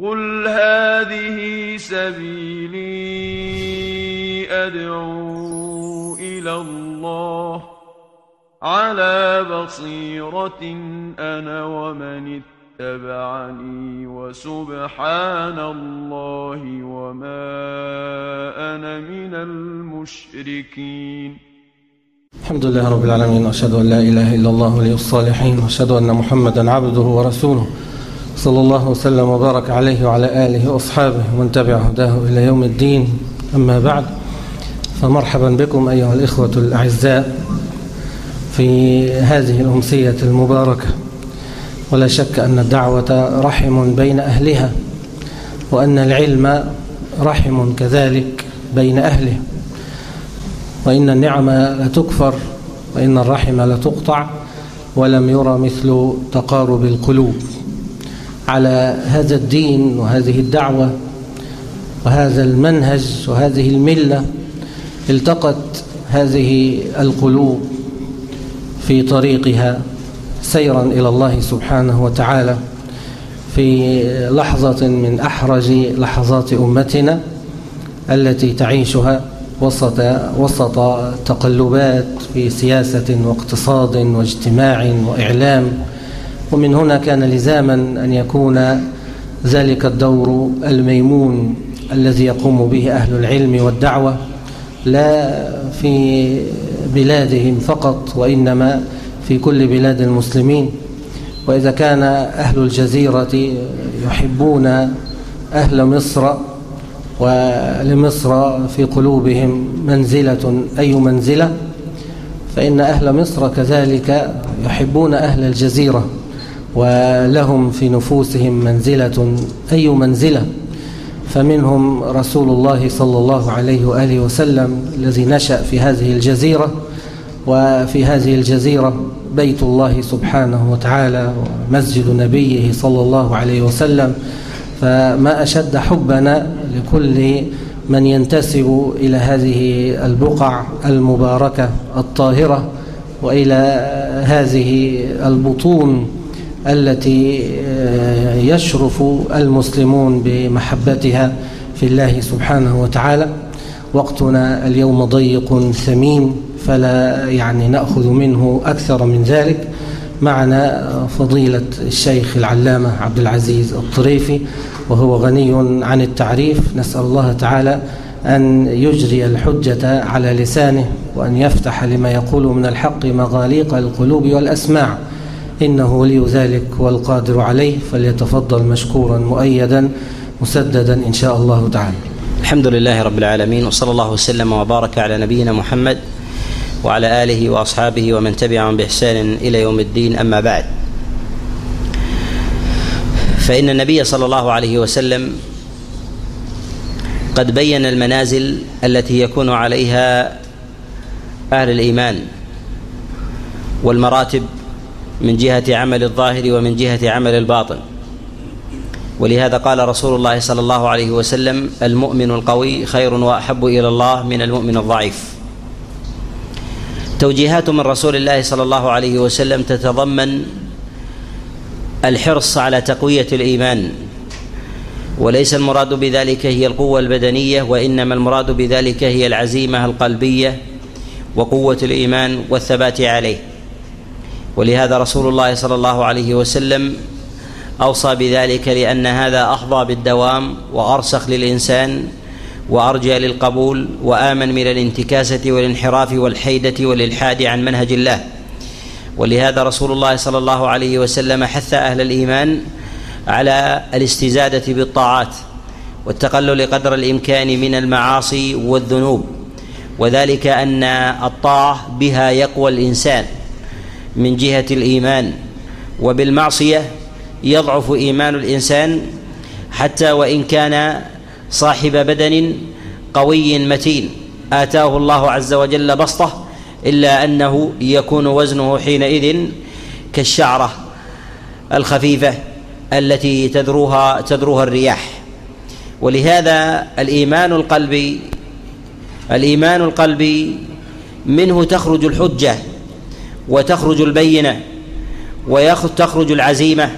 قل هذه سبيلي أدعو إلى الله على بصيرة أنا ومن اتبعني وسبحان الله وما أنا من المشركين الحمد لله رب العالمين وأشهد أن لا إله إلا الله ولي الصالحين وأشهد أن محمدا عبده ورسوله. صلى الله وسلم وبارك عليه وعلى آله وأصحابه ومن تبع هداه إلى يوم الدين. أما بعد فمرحبا بكم أيها الإخوة الأعزاء في هذه الأمسية المباركة. ولا شك أن الدعوة رحم بين أهلها وأن العلم رحم كذلك بين أهله. وإن النعم لتكفر وإن الرحم لتقطع ولم يرى مثل تقارب القلوب. على هذا الدين وهذه الدعوة وهذا المنهج وهذه الملة التقت هذه القلوب في طريقها سيرا إلى الله سبحانه وتعالى في لحظة من أحرج لحظات أمتنا التي تعيشها وسط وسط تقلبات في سياسة واقتصاد واجتماع وإعلام ومن هنا كان لزاما أن يكون ذلك الدور الميمون الذي يقوم به أهل العلم والدعوة لا في بلادهم فقط وإنما في كل بلاد المسلمين. وإذا كان أهل الجزيرة يحبون أهل مصر ولمصر في قلوبهم منزلة أي منزلة؟ فإن أهل مصر كذلك يحبون أهل الجزيرة. ولهم في نفوسهم منزلة أي منزلة؟ فمنهم رسول الله صلى الله عليه وآله وسلم الذي نشأ في هذه الجزيرة وفي هذه الجزيرة بيت الله سبحانه وتعالى ومسجد نبيه صلى الله عليه وسلم. فما أشد حبنا لكل من ينتسب إلى هذه البقع المباركة الطاهرة وإلى هذه البطون التي يشرف المسلمون بمحبتها في الله سبحانه وتعالى. وقتنا اليوم ضيق ثمين فلا يعني نأخذ منه أكثر من ذلك. معنا فضيلة الشيخ العلامة عبد العزيز الطريفي وهو غني عن التعريف. نسأل الله تعالى أن يجري الحجة على لسانه وأن يفتح لما يقول من الحق مغاليق القلوب والأسماع. إنه ولي ذلك والقادر عليه فليتفضل مشكورا مؤيدا مسددا إن شاء الله تعالى. الحمد لله رب العالمين وصلى الله وسلم وبارك على نبينا محمد وعلى آله وأصحابه ومن تبعهم بإحسان إلى يوم الدين أما بعد. فإن النبي صلى الله عليه وسلم قد بين المنازل التي يكون عليها أهل الإيمان والمراتب من جهة عمل الظاهر ومن جهة عمل الباطن. ولهذا قال رسول الله صلى الله عليه وسلم المؤمن القوي خير وأحب إلى الله من المؤمن الضعيف. توجيهات من رسول الله صلى الله عليه وسلم تتضمن الحرص على تقوية الإيمان وليس المراد بذلك هي القوة البدنية وإنما المراد بذلك هي العزيمة القلبية وقوة الإيمان والثبات عليه. ولهذا رسول الله صلى الله عليه وسلم أوصى بذلك لأن هذا احظى بالدوام وأرسخ للإنسان وأرجى للقبول وآمن من الانتكاسة والانحراف والحيدة والإلحاد عن منهج الله. ولهذا رسول الله صلى الله عليه وسلم حث أهل الإيمان على الاستزادة بالطاعات والتقلل قدر الإمكان من المعاصي والذنوب وذلك أن الطاعة بها يقوى الإنسان. من جهة الإيمان وبالمعصية يضعف إيمان الإنسان حتى وإن كان صاحب بدن قوي متين. آتاه الله عز وجل بسطة إلا أنه يكون وزنه حينئذ كالشعرة الخفيفة التي تذروها تذروها الرياح. ولهذا الإيمان القلبي الإيمان القلبي منه تخرج الحجة وتخرج البينة وتخرج العزيمة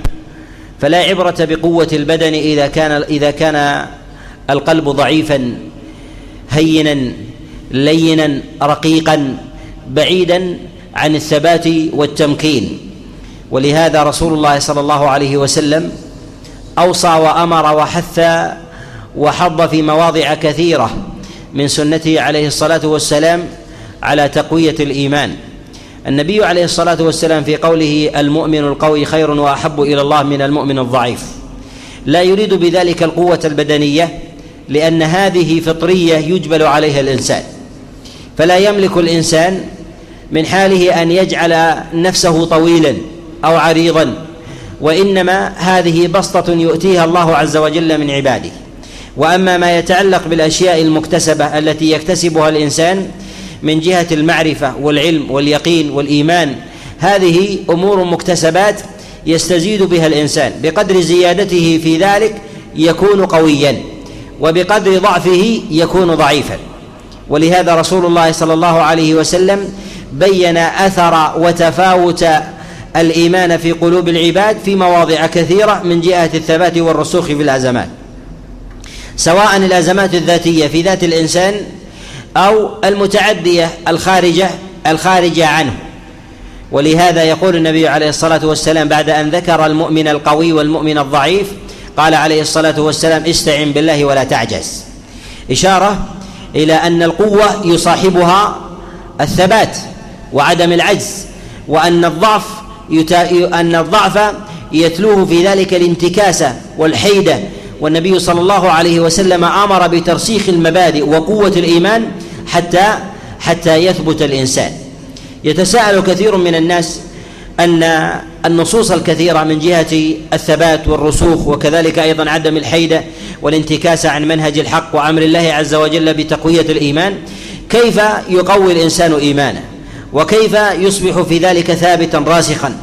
فلا عبرة بقوة البدن إذا كان إذا كان القلب ضعيفا هينا لينا رقيقا بعيدا عن الثبات والتمكين. ولهذا رسول الله صلى الله عليه وسلم أوصى وأمر وحث وحض في مواضع كثيرة من سنته عليه الصلاة والسلام على تقوية الإيمان. النبي عليه الصلاة والسلام في قوله المؤمن القوي خير وأحب إلى الله من المؤمن الضعيف. لا يريد بذلك القوة البدنية لأن هذه فطرية يجبل عليها الإنسان. فلا يملك الإنسان من حاله أن يجعل نفسه طويلا أو عريضا وإنما هذه بسطة يؤتيها الله عز وجل من عباده. وأما ما يتعلق بالأشياء المكتسبة التي يكتسبها الإنسان من جهة المعرفة والعلم واليقين والإيمان. هذه أمور مكتسبات يستزيد بها الإنسان. بقدر زيادته في ذلك يكون قويا وبقدر ضعفه يكون ضعيفا. ولهذا رسول الله صلى الله عليه وسلم بين أثر وتفاوت الإيمان في قلوب العباد في مواضع كثيرة من جهة الثبات والرسوخ في الازمات سواء الأزمات الذاتية في ذات الإنسان أو المتعدية الخارجة الخارجة عنه. ولهذا يقول النبي عليه الصلاة والسلام بعد أن ذكر المؤمن القوي والمؤمن الضعيف قال عليه الصلاة والسلام استعن بالله ولا تعجز. إشارة إلى أن القوة يصاحبها الثبات وعدم العجز وأن الضعف أن الضعف يتلوه في ذلك الانتكاسة والحيدة. والنبي صلى الله عليه وسلم أمر بترسيخ المبادئ وقوة الإيمان حتى حتى يثبت الإنسان. يتساءل كثير من الناس أن النصوص الكثيرة من جهة الثبات والرسوخ وكذلك أيضا عدم الحيدة والانتكاس عن منهج الحق وأمر الله عز وجل بتقوية الإيمان كيف يقوي الإنسان إيمانه؟ وكيف يصبح في ذلك ثابتا راسخا؟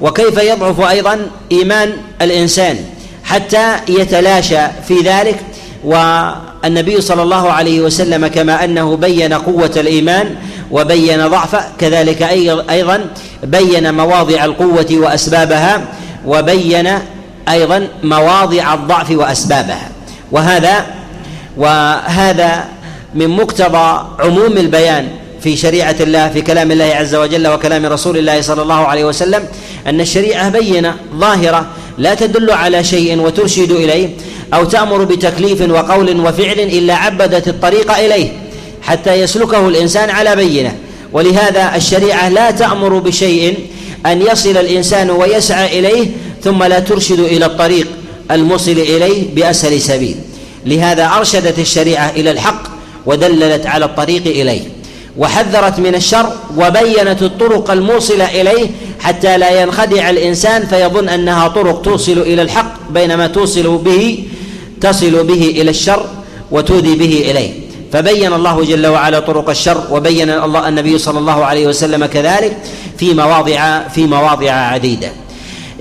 وكيف يضعف أيضا إيمان الإنسان حتى يتلاشى في ذلك والنبي صلى الله عليه وسلم كما أنه بين قوة الإيمان وبين ضعفه كذلك أيضا بين مواضع القوة وأسبابها وبين أيضا مواضع الضعف وأسبابها. وهذا وهذا من مقتضى عموم البيان في شريعة الله في كلام الله عز وجل وكلام رسول الله صلى الله عليه وسلم أن الشريعة بينة ظاهرة لا تدل على شيء وترشد إليه أو تأمر بتكليف وقول وفعل إلا عبدت الطريق إليه حتى يسلكه الإنسان على بينة. ولهذا الشريعة لا تأمر بشيء أن يصل الإنسان ويسعى إليه ثم لا ترشد إلى الطريق الموصل إليه بأسهل سبيل. لهذا أرشدت الشريعة إلى الحق ودللت على الطريق إليه. وحذرت من الشر وبينت الطرق الموصلة إليه حتى لا ينخدع الإنسان فيظن أنها طرق توصل إلى الحق بينما توصل به تصل به إلى الشر وتودي به إليه. فبين الله جل وعلا طرق الشر وبين الله النبي صلى الله عليه وسلم كذلك في مواضع في مواضع عديدة.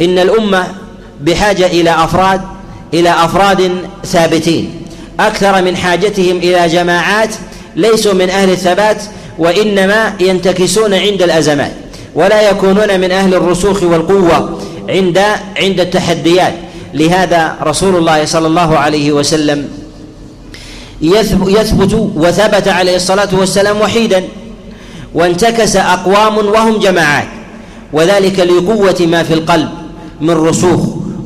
إن الأمة بحاجة إلى أفراد إلى أفراد ثابتين. أكثر من حاجتهم إلى جماعات ليسوا من أهل الثبات وإنما ينتكسون عند الأزمات ولا يكونون من أهل الرسوخ والقوة عند عند التحديات. لهذا رسول الله صلى الله عليه وسلم يثبت وثبت عليه الصلاة والسلام وحيدا وانتكس أقوام وهم جماعات وذلك لقوة ما في القلب من رسوخ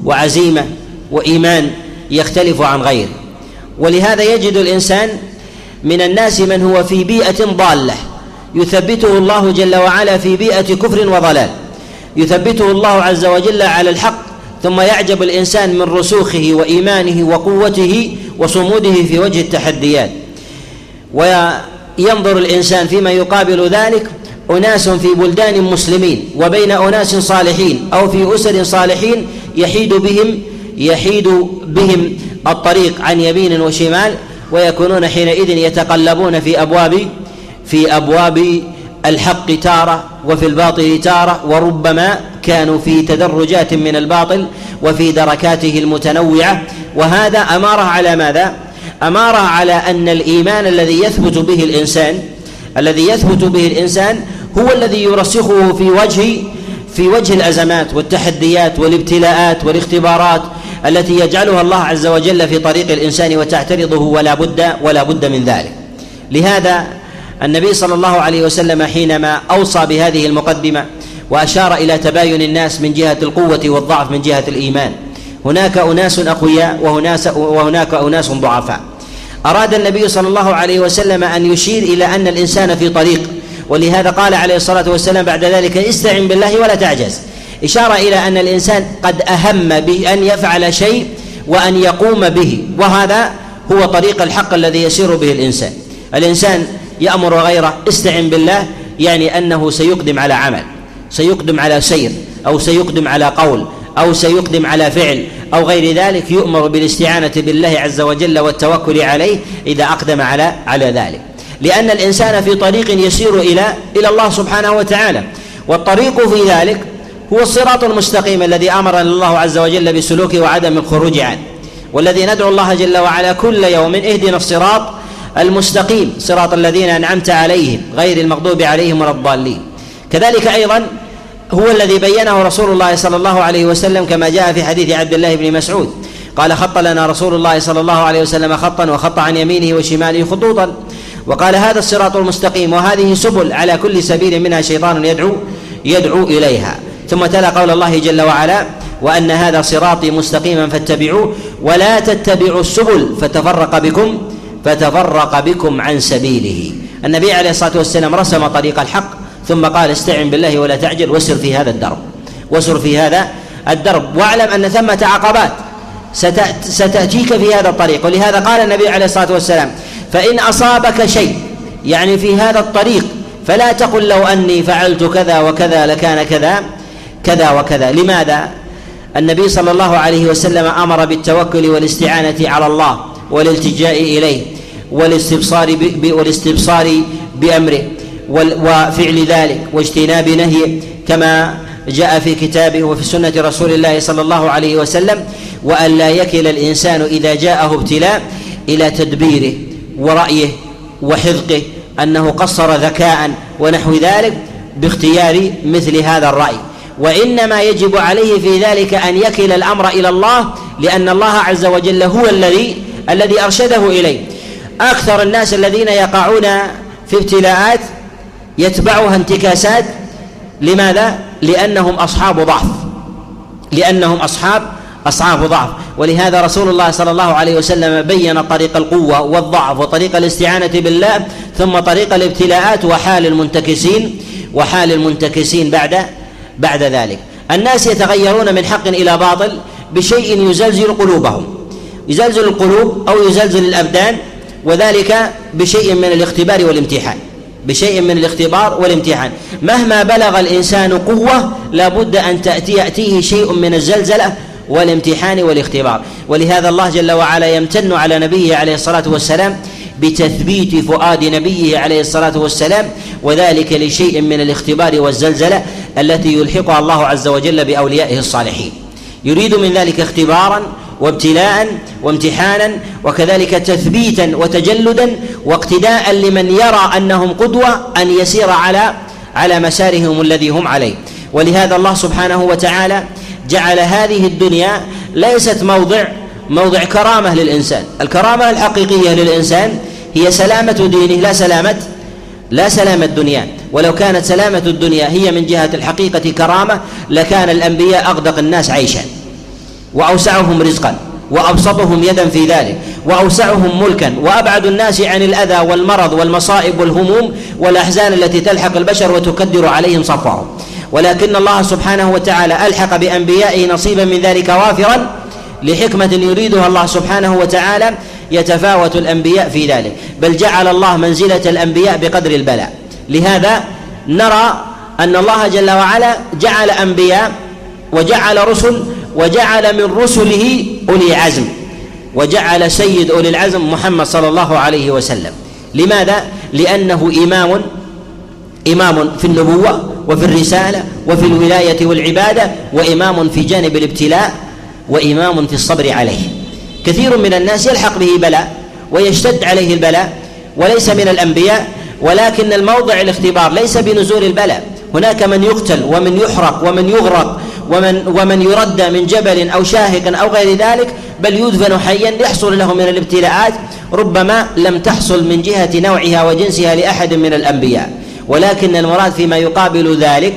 وعزيمة وإيمان يختلف عن غيره. ولهذا يجد الإنسان من الناس من هو في بيئة ضالة. يثبته الله جل وعلا في بيئة كفر وضلال. يثبته الله عز وجل على الحق ثم يعجب الإنسان من رسوخه وإيمانه وقوته وصموده في وجه التحديات. وينظر الإنسان فيما يقابل ذلك أناس في بلدان مسلمين وبين أناس صالحين أو في أسر صالحين يحيد بهم يحيد بهم الطريق عن يمين وشمال ويكونون حينئذ يتقلبون في أبواب في أبواب الحق تارة وفي الباطل تارة وربما كانوا في تدرجات من الباطل وفي دركاته المتنوعة وهذا أمارة على ماذا؟ أمارة على أن الإيمان الذي يثبت به الإنسان الذي يثبت به الإنسان هو الذي يرسخه في وجه في وجه الأزمات والتحديات والابتلاءات والاختبارات التي يجعلها الله عز وجل في طريق الإنسان وتعترضه ولا بد ولا بد من ذلك. لهذا النبي صلى الله عليه وسلم حينما أوصى بهذه المقدمة وأشار إلى تباين الناس من جهة القوة والضعف من جهة الإيمان هناك أناس أقوياء وهناك وهناك أناس ضعفاء. أراد النبي صلى الله عليه وسلم أن يشير إلى أن الإنسان في طريق ولهذا قال عليه الصلاة والسلام بعد ذلك استعن بالله ولا تعجز. إشارة إلى أن الإنسان قد أهم بان يفعل شيء وأن يقوم به وهذا هو طريق الحق الذي يسير به الإنسان. الإنسان يأمر غيره استعن بالله يعني أنه سيقدم على عمل سيقدم على سير أو سيقدم على قول أو سيقدم على فعل أو غير ذلك يؤمر بالاستعانة بالله عز وجل والتوكل عليه إذا أقدم على على ذلك. لأن الإنسان في طريق يسير إلى إلى الله سبحانه وتعالى والطريق في ذلك هو الصراط المستقيم الذي أمرنا الله عز وجل بسلوكه وعدم الخروج عنه والذي ندعو الله جل وعلا كل يوم اهدنا الصراط المستقيم صراط الذين أنعمت عليهم غير المغضوب عليهم ولا الضالين. كذلك أيضا هو الذي بينه رسول الله صلى الله عليه وسلم كما جاء في حديث عبد الله بن مسعود قال خط لنا رسول الله صلى الله عليه وسلم خطا وخط عن يمينه وشماله خطوطا وقال هذا الصراط المستقيم وهذه سبل على كل سبيل منها شيطان يدعو يدعو إليها ثم تلا قول الله جل وعلا وأن هذا صراطي مستقيما فاتبعوه ولا تتبعوا السبل فتفرق بكم فتفرق بكم عن سبيله. النبي عليه الصلاة والسلام رسم طريق الحق ثم قال استعن بالله ولا تعجل وسر في هذا الدرب. وسر في هذا الدرب. واعلم أن ثمة عقبات ستأتيك في هذا الطريق. ولهذا قال النبي عليه الصلاة والسلام فإن أصابك شيء يعني في هذا الطريق فلا تقل لو أني فعلت كذا وكذا لكان كذا. كذا وكذا. لماذا؟ النبي صلى الله عليه وسلم أمر بالتوكل والاستعانة على الله والالتجاء إليه والاستبصار والاستبصار بأمره وفعل ذلك واجتناب نهيه كما جاء في كتابه وفي سنة رسول الله صلى الله عليه وسلم وأن لا يكل الإنسان إذا جاءه ابتلاء إلى تدبيره ورأيه وحذقه أنه قصر ذكاء ونحو ذلك باختيار مثل هذا الرأي. وإنما يجب عليه في ذلك أن يكل الأمر إلى الله لأن الله عز وجل هو الذي الذي أرشده إليه. أكثر الناس الذين يقعون في ابتلاءات يتبعها انتكاسات لماذا؟ لأنهم أصحاب ضعف. لأنهم أصحاب أصحاب ضعف. ولهذا رسول الله صلى الله عليه وسلم بين طريق القوة والضعف وطريق الاستعانة بالله ثم طريق الابتلاءات وحال المنتكسين وحال المنتكسين بعد بعد ذلك. الناس يتغيرون من حق إلى باطل بشيء يزلزل قلوبهم. يزلزل القلوب أو يزلزل الأبدان وذلك بشيء من الاختبار والامتحان. بشيء من الاختبار والامتحان. مهما بلغ الإنسان قوة لابد أن تاتي يأتيه شيء من الزلزلة والامتحان والاختبار. ولهذا الله جل وعلا يمتن على نبيه عليه الصلاة والسلام بتثبيت فؤاد نبيه عليه الصلاة والسلام وذلك لشيء من الاختبار والزلزلة التي يلحقها الله عز وجل بأوليائه الصالحين. يريد من ذلك اختبارا وابتلاء وامتحانا وكذلك تثبيتا وتجلدا واقتداء لمن يرى أنهم قدوة أن يسير على على مسارهم الذي هم عليه. ولهذا الله سبحانه وتعالى جعل هذه الدنيا ليست موضع موضع كرامة للإنسان. الكرامة الحقيقية للإنسان هي سلامة دينه لا سلامه لا سلامة الدنيا. ولو كانت سلامة الدنيا هي من جهة الحقيقة كرامة لكان الأنبياء أغدق الناس عيشا. وأوسعهم رزقا. وأبسطهم يدا في ذلك. وأوسعهم ملكا. وأبعد الناس عن الأذى والمرض والمصائب والهموم والأحزان التي تلحق البشر وتكدر عليهم صفهم ولكن الله سبحانه وتعالى ألحق بأنبيائه نصيبا من ذلك وافرا. لحكمة يريدها الله سبحانه وتعالى يتفاوت الأنبياء في ذلك. بل جعل الله منزلة الأنبياء بقدر البلاء. لهذا نرى أن الله جل وعلا جعل أنبياء وجعل رسل وجعل من رسله أولي عزم. وجعل سيد أولي العزم محمد صلى الله عليه وسلم. لماذا؟ لأنه إمام إمام في النبوة وفي الرسالة وفي الولاية والعبادة وإمام في جانب الابتلاء وإمام في الصبر عليه. كثير من الناس يلحق به بلاء ويشتد عليه البلاء وليس من الأنبياء ولكن الموضع الاختبار ليس بنزول البلاء. هناك من يقتل ومن يحرق ومن يغرق ومن ومن يرد من جبل أو شاهق أو غير ذلك بل يدفن حيا يحصل له من الابتلاءات ربما لم تحصل من جهة نوعها وجنسها لأحد من الأنبياء. ولكن المراد فيما يقابل ذلك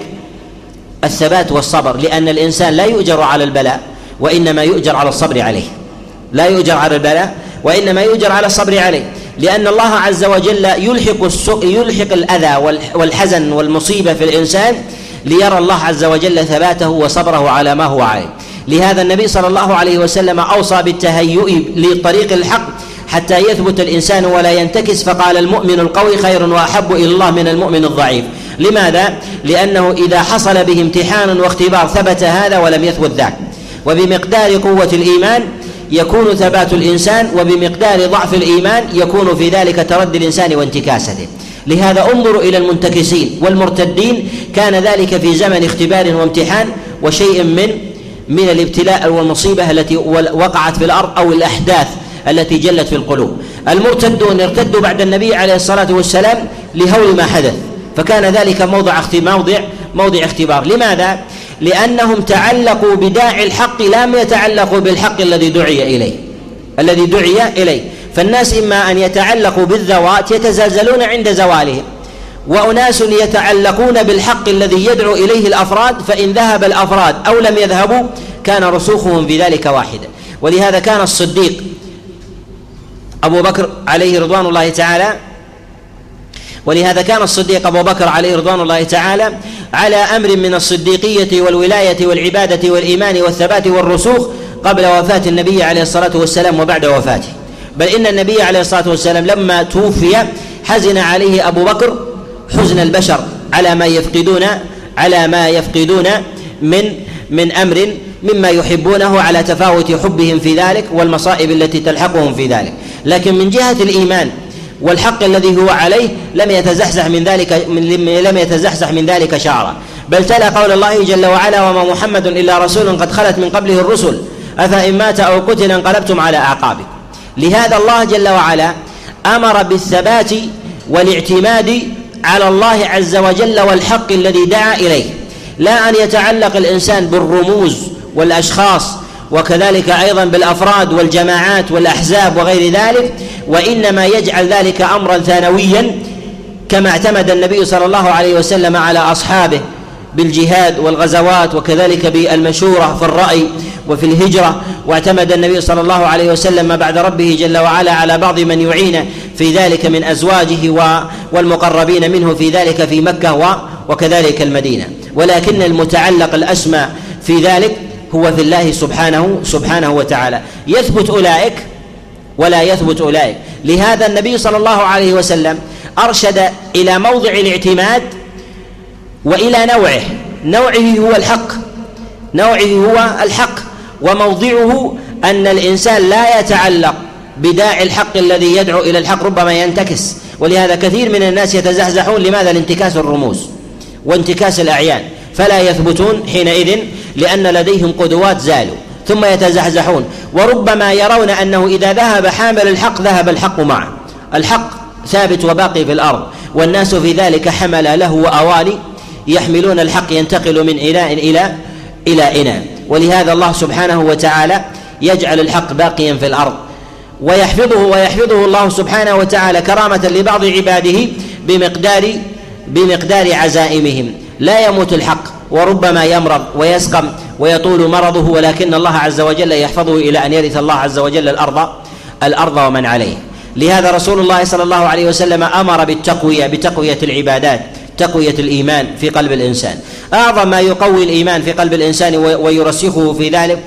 الثبات والصبر لأن الإنسان لا يؤجر على البلاء. وإنما يؤجر على الصبر عليه. لا يؤجر على البلاء وإنما يؤجر على الصبر عليه. لأن الله عز وجل يلحق يلحق الأذى والحزن والمصيبة في الإنسان ليرى الله عز وجل ثباته وصبره على ما هو عليه. لهذا النبي صلى الله عليه وسلم أوصى بالتهيؤ لطريق الحق حتى يثبت الإنسان ولا ينتكس فقال المؤمن القوي خير وأحب إلى الله من المؤمن الضعيف. لماذا؟ لأنه إذا حصل به امتحان واختبار ثبت هذا ولم يثبت ذاك. وبمقدار قوة الإيمان يكون ثبات الإنسان وبمقدار ضعف الإيمان يكون في ذلك تردي الإنسان وانتكاسته. لهذا انظروا إلى المنتكسين والمرتدين. كان ذلك في زمن اختبار وامتحان وشيء من من الابتلاء والمصيبة التي وقعت في الأرض أو الأحداث التي جلت في القلوب. المرتدون ارتدوا بعد النبي عليه الصلاة والسلام لهول ما حدث. فكان ذلك موضع موضع موضع اختبار. لماذا؟ لأنهم تعلقوا بداعي الحق لم يتعلقوا بالحق الذي دعي إليه الذي دعي إليه. فالناس إما أن يتعلقوا بالذوات يتزلزلون عند زوالهم وأناس يتعلقون بالحق الذي يدعو إليه الأفراد فإن ذهب الأفراد أو لم يذهبوا كان رسوخهم في ذلك واحدا ولهذا كان الصديق أبو بكر عليه رضوان الله تعالى ولهذا كان الصديق أبو بكر عليه رضوان الله تعالى على أمر من الصديقية والولاية والعبادة والإيمان والثبات والرسوخ قبل وفاة النبي عليه الصلاة والسلام وبعد وفاته. بل إن النبي عليه الصلاة والسلام لما توفي حزن عليه أبو بكر حزن البشر على ما يفقدون على ما يفقدون من من أمر مما يحبونه على تفاوت حبهم في ذلك والمصائب التي تلحقهم في ذلك. لكن من جهة الإيمان والحق الذي هو عليه لم يتزحزح من ذلك لم يتزحزح من ذلك شعرا. بل تلا قول الله جل وعلا وما محمد إلا رسول قد خلت من قبله الرسل أفإن مات أو قتل انقلبتم على أعقابكم. لهذا الله جل وعلا أمر بالثبات والاعتماد على الله عز وجل والحق الذي دعا إليه. لا أن يتعلق الإنسان بالرموز والأشخاص وكذلك أيضا بالأفراد والجماعات والأحزاب وغير ذلك وإنما يجعل ذلك امرا ثانويا كما اعتمد النبي صلى الله عليه وسلم على أصحابه بالجهاد والغزوات وكذلك بالمشورة في الرأي وفي الهجرة. واعتمد النبي صلى الله عليه وسلم بعد ربه جل وعلا على بعض من يعين في ذلك من أزواجه والمقربين منه في ذلك في مكة وكذلك المدينة. ولكن المتعلق الأسمى في ذلك هو في الله سبحانه سبحانه وتعالى. يثبت أولئك ولا يثبت أولئك. لهذا النبي صلى الله عليه وسلم أرشد إلى موضع الاعتماد وإلى نوعه. نوعه هو الحق. نوعه هو الحق. وموضعه أن الإنسان لا يتعلق بداعي الحق الذي يدعو إلى الحق ربما ينتكس. ولهذا كثير من الناس يتزحزحون لماذا؟ لانتكاس الرموز وانتكاس الأعيان. فلا يثبتون حينئذ لأن لديهم قدوات زالوا ثم يتزحزحون. وربما يرون أنه إذا ذهب حامل الحق ذهب الحق معه. الحق ثابت وباقي في الأرض والناس في ذلك حمل له وأوالي يحملون الحق ينتقل من إناء إلى إلى إناء ولهذا الله سبحانه وتعالى يجعل الحق باقيا في الأرض. ويحفظه ويحفظه الله سبحانه وتعالى كرامة لبعض عباده بمقدار بمقدار عزائمهم. لا يموت الحق. وربما يمرض ويسقم ويطول مرضه ولكن الله عز وجل يحفظه إلى أن يرث الله عز وجل الأرض الأرض ومن عليه. لهذا رسول الله صلى الله عليه وسلم أمر بالتقوية بتقوية العبادات تقوية الإيمان في قلب الإنسان. أعظم ما يقوي الإيمان في قلب الإنسان ويرسخه في ذلك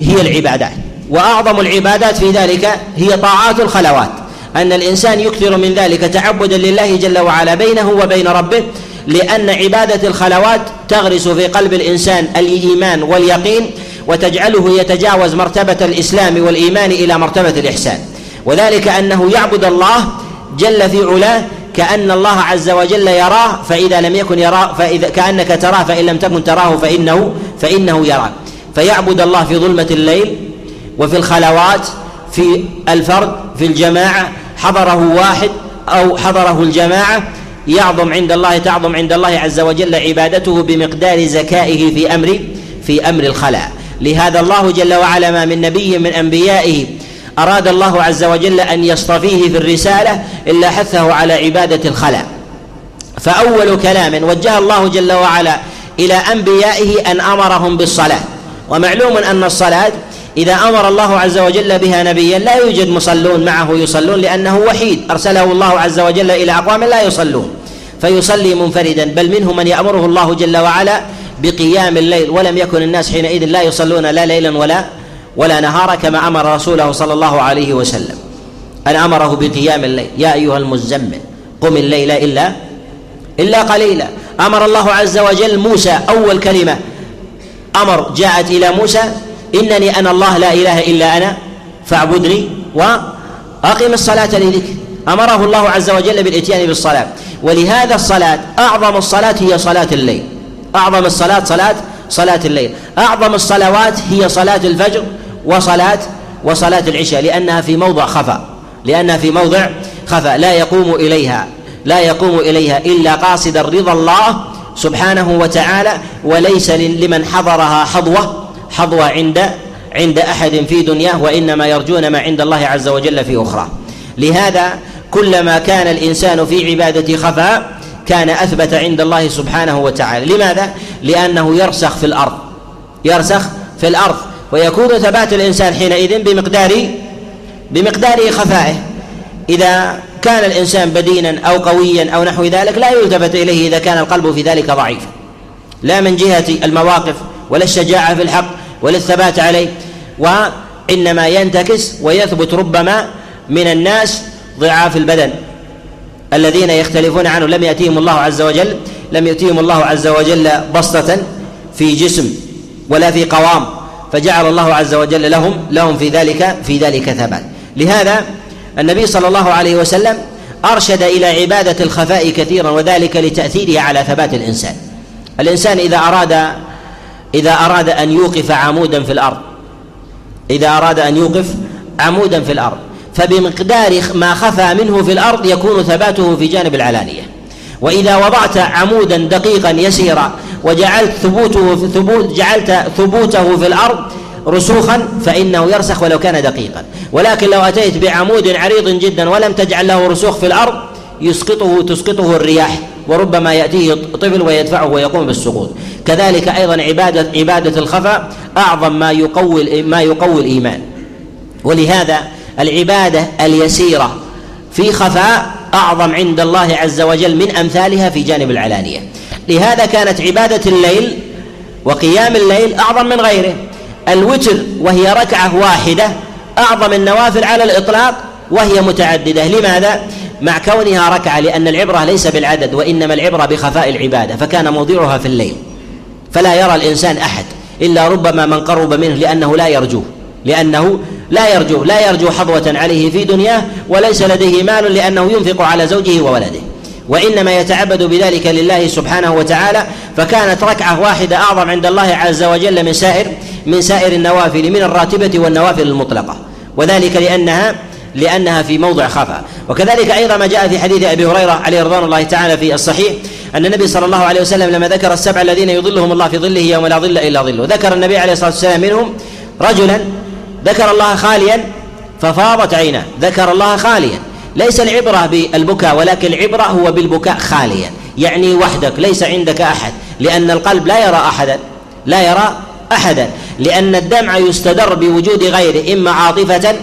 هي العبادات. وأعظم العبادات في ذلك هي طاعات الخلوات. أن الإنسان يكثر من ذلك تعبدا لله جل وعلا بينه وبين ربه لأن عبادة الخلوات تغرس في قلب الإنسان الإيمان واليقين وتجعله يتجاوز مرتبة الإسلام والإيمان إلى مرتبة الإحسان. وذلك أنه يعبد الله جل في علاه كأن الله عز وجل يراه فإذا لم يكن يراه فإذا كأنك تراه فإن لم تكن تراه فإنه فإنه يراك فيعبد الله في ظلمة الليل وفي الخلوات في الفرد في الجماعة حضره واحد أو حضره الجماعة يعظم عند الله تعظم عند الله عز وجل عبادته بمقدار زكائه في أمر في أمر الخلاء. لهذا الله جل وعلا ما من نبي من أنبيائه أراد الله عز وجل أن يصطفيه في الرسالة إلا حثه على عبادة الخلاء. فأول كلام وجه الله جل وعلا إلى أنبيائه أن أمرهم بالصلاة. ومعلوم أن الصلاة إذا أمر الله عز وجل بها نبيا لا يوجد مصلون معه يصلون لأنه وحيد. أرسله الله عز وجل إلى أقوام لا يصلون. فيصلي منفردا بل منهم من يأمره الله جل وعلا بقيام الليل ولم يكن الناس حينئذ لا يصلون لا ليلا ولا ولا نهارا كما أمر رسوله صلى الله عليه وسلم. أن أمره بقيام الليل. يا أيها المزمل قم الليل إلا إلا قليلا. أمر الله عز وجل موسى أول كلمة أمر جاءت إلى موسى إنني أنا الله لا إله إلا أنا فاعبدني واقم الصلاة لذكري أمره الله عز وجل بالإتيان بالصلاة. ولهذا الصلاة أعظم الصلاة هي صلاة الليل. أعظم الصلاة صلاة صلاة الليل. أعظم الصلوات هي صلاة الفجر وصلاة وصلاة العشاء لأنها في موضع خفا لأنها في موضع خفا لا يقوم إليها لا يقوم إليها إلا قاصدا رضا الله سبحانه وتعالى وليس لمن حضرها حظوة حظوة عند عند أحد في دنياه وإنما يرجون ما عند الله عز وجل في أخرى. لهذا كلما كان الإنسان في عبادة خفاء كان أثبت عند الله سبحانه وتعالى. لماذا؟ لأنه يرسخ في الأرض. يرسخ في الأرض. ويكون ثبات الإنسان حينئذ بمقدار بمقدار خفائه. إذا كان الإنسان بدينا أو قويا أو نحو ذلك لا يلتفت إليه إذا كان القلب في ذلك ضعيفا لا من جهة المواقف ولا الشجاعة في الحق ولا الثبات عليه. وإنما ينتكس ويثبت ربما من الناس ضعاف البدن الذين يختلفون عنه لم يأتيهم الله عز وجل لم يأتيهم الله عز وجل بسطة في جسم ولا في قوام فجعل الله عز وجل لهم لهم في ذلك في ذلك ثبات لهذا النبي صلى الله عليه وسلم أرشد إلى عبادة الخفاء كثيرا وذلك لتأثيره على ثبات الإنسان. الإنسان إذا أراد إذا أراد أن يوقف عمودا في الأرض إذا أراد أن يوقف عمودا في الأرض فبمقدار ما خفى منه في الأرض يكون ثباته في جانب العلانية. وإذا وضعت عمودا دقيقا يسيرا وجعلت ثبوته في ثبوت جعلت ثبوته في الأرض رسوخا فإنه يرسخ ولو كان دقيقا. ولكن لو أتيت بعمود عريض جدا ولم تجعل له رسوخ في الأرض يسقطه تسقطه الرياح وربما يأتيه طفل ويدفعه ويقوم بالسقوط. كذلك أيضا عباده عبادة الخفا أعظم ما يقوي ما يقوي الإيمان. ولهذا العبادة اليسيرة في خفاء أعظم عند الله عز وجل من أمثالها في جانب العلانية. لهذا كانت عبادة الليل وقيام الليل أعظم من غيره. الوتر وهي ركعة واحدة أعظم النوافل على الإطلاق وهي متعددة. لماذا؟ مع كونها ركعة لأن العبرة ليس بالعدد وإنما العبرة بخفاء العبادة فكان موضعها في الليل. فلا يرى الإنسان أحد إلا ربما من قرب منه لأنه لا يرجوه لأنه لا يرجو لا يرجو حظوة عليه في دنياه وليس لديه مال لأنه ينفق على زوجه وولده. وإنما يتعبد بذلك لله سبحانه وتعالى فكانت ركعة واحدة أعظم عند الله عز وجل من سائر من سائر النوافل من الراتبة والنوافل المطلقة. وذلك لأنها لأنها في موضع خفا وكذلك أيضا ما جاء في حديث أبي هريرة عليه رضوان الله تعالى في الصحيح أن النبي صلى الله عليه وسلم لما ذكر السبع الذين يظلهم الله في ظله يوم لا ظل إلا ظله. ذكر النبي عليه الصلاة والسلام منهم رجلا ذكر الله خاليا ففاضت عيناه. ذكر الله خاليا. ليس العبرة بالبكاء ولكن العبرة هو بالبكاء خاليا. يعني وحدك ليس عندك أحد. لأن القلب لا يرى أحدا. لا يرى أحدا. لأن الدمع يستدر بوجود غيره إما عاطفة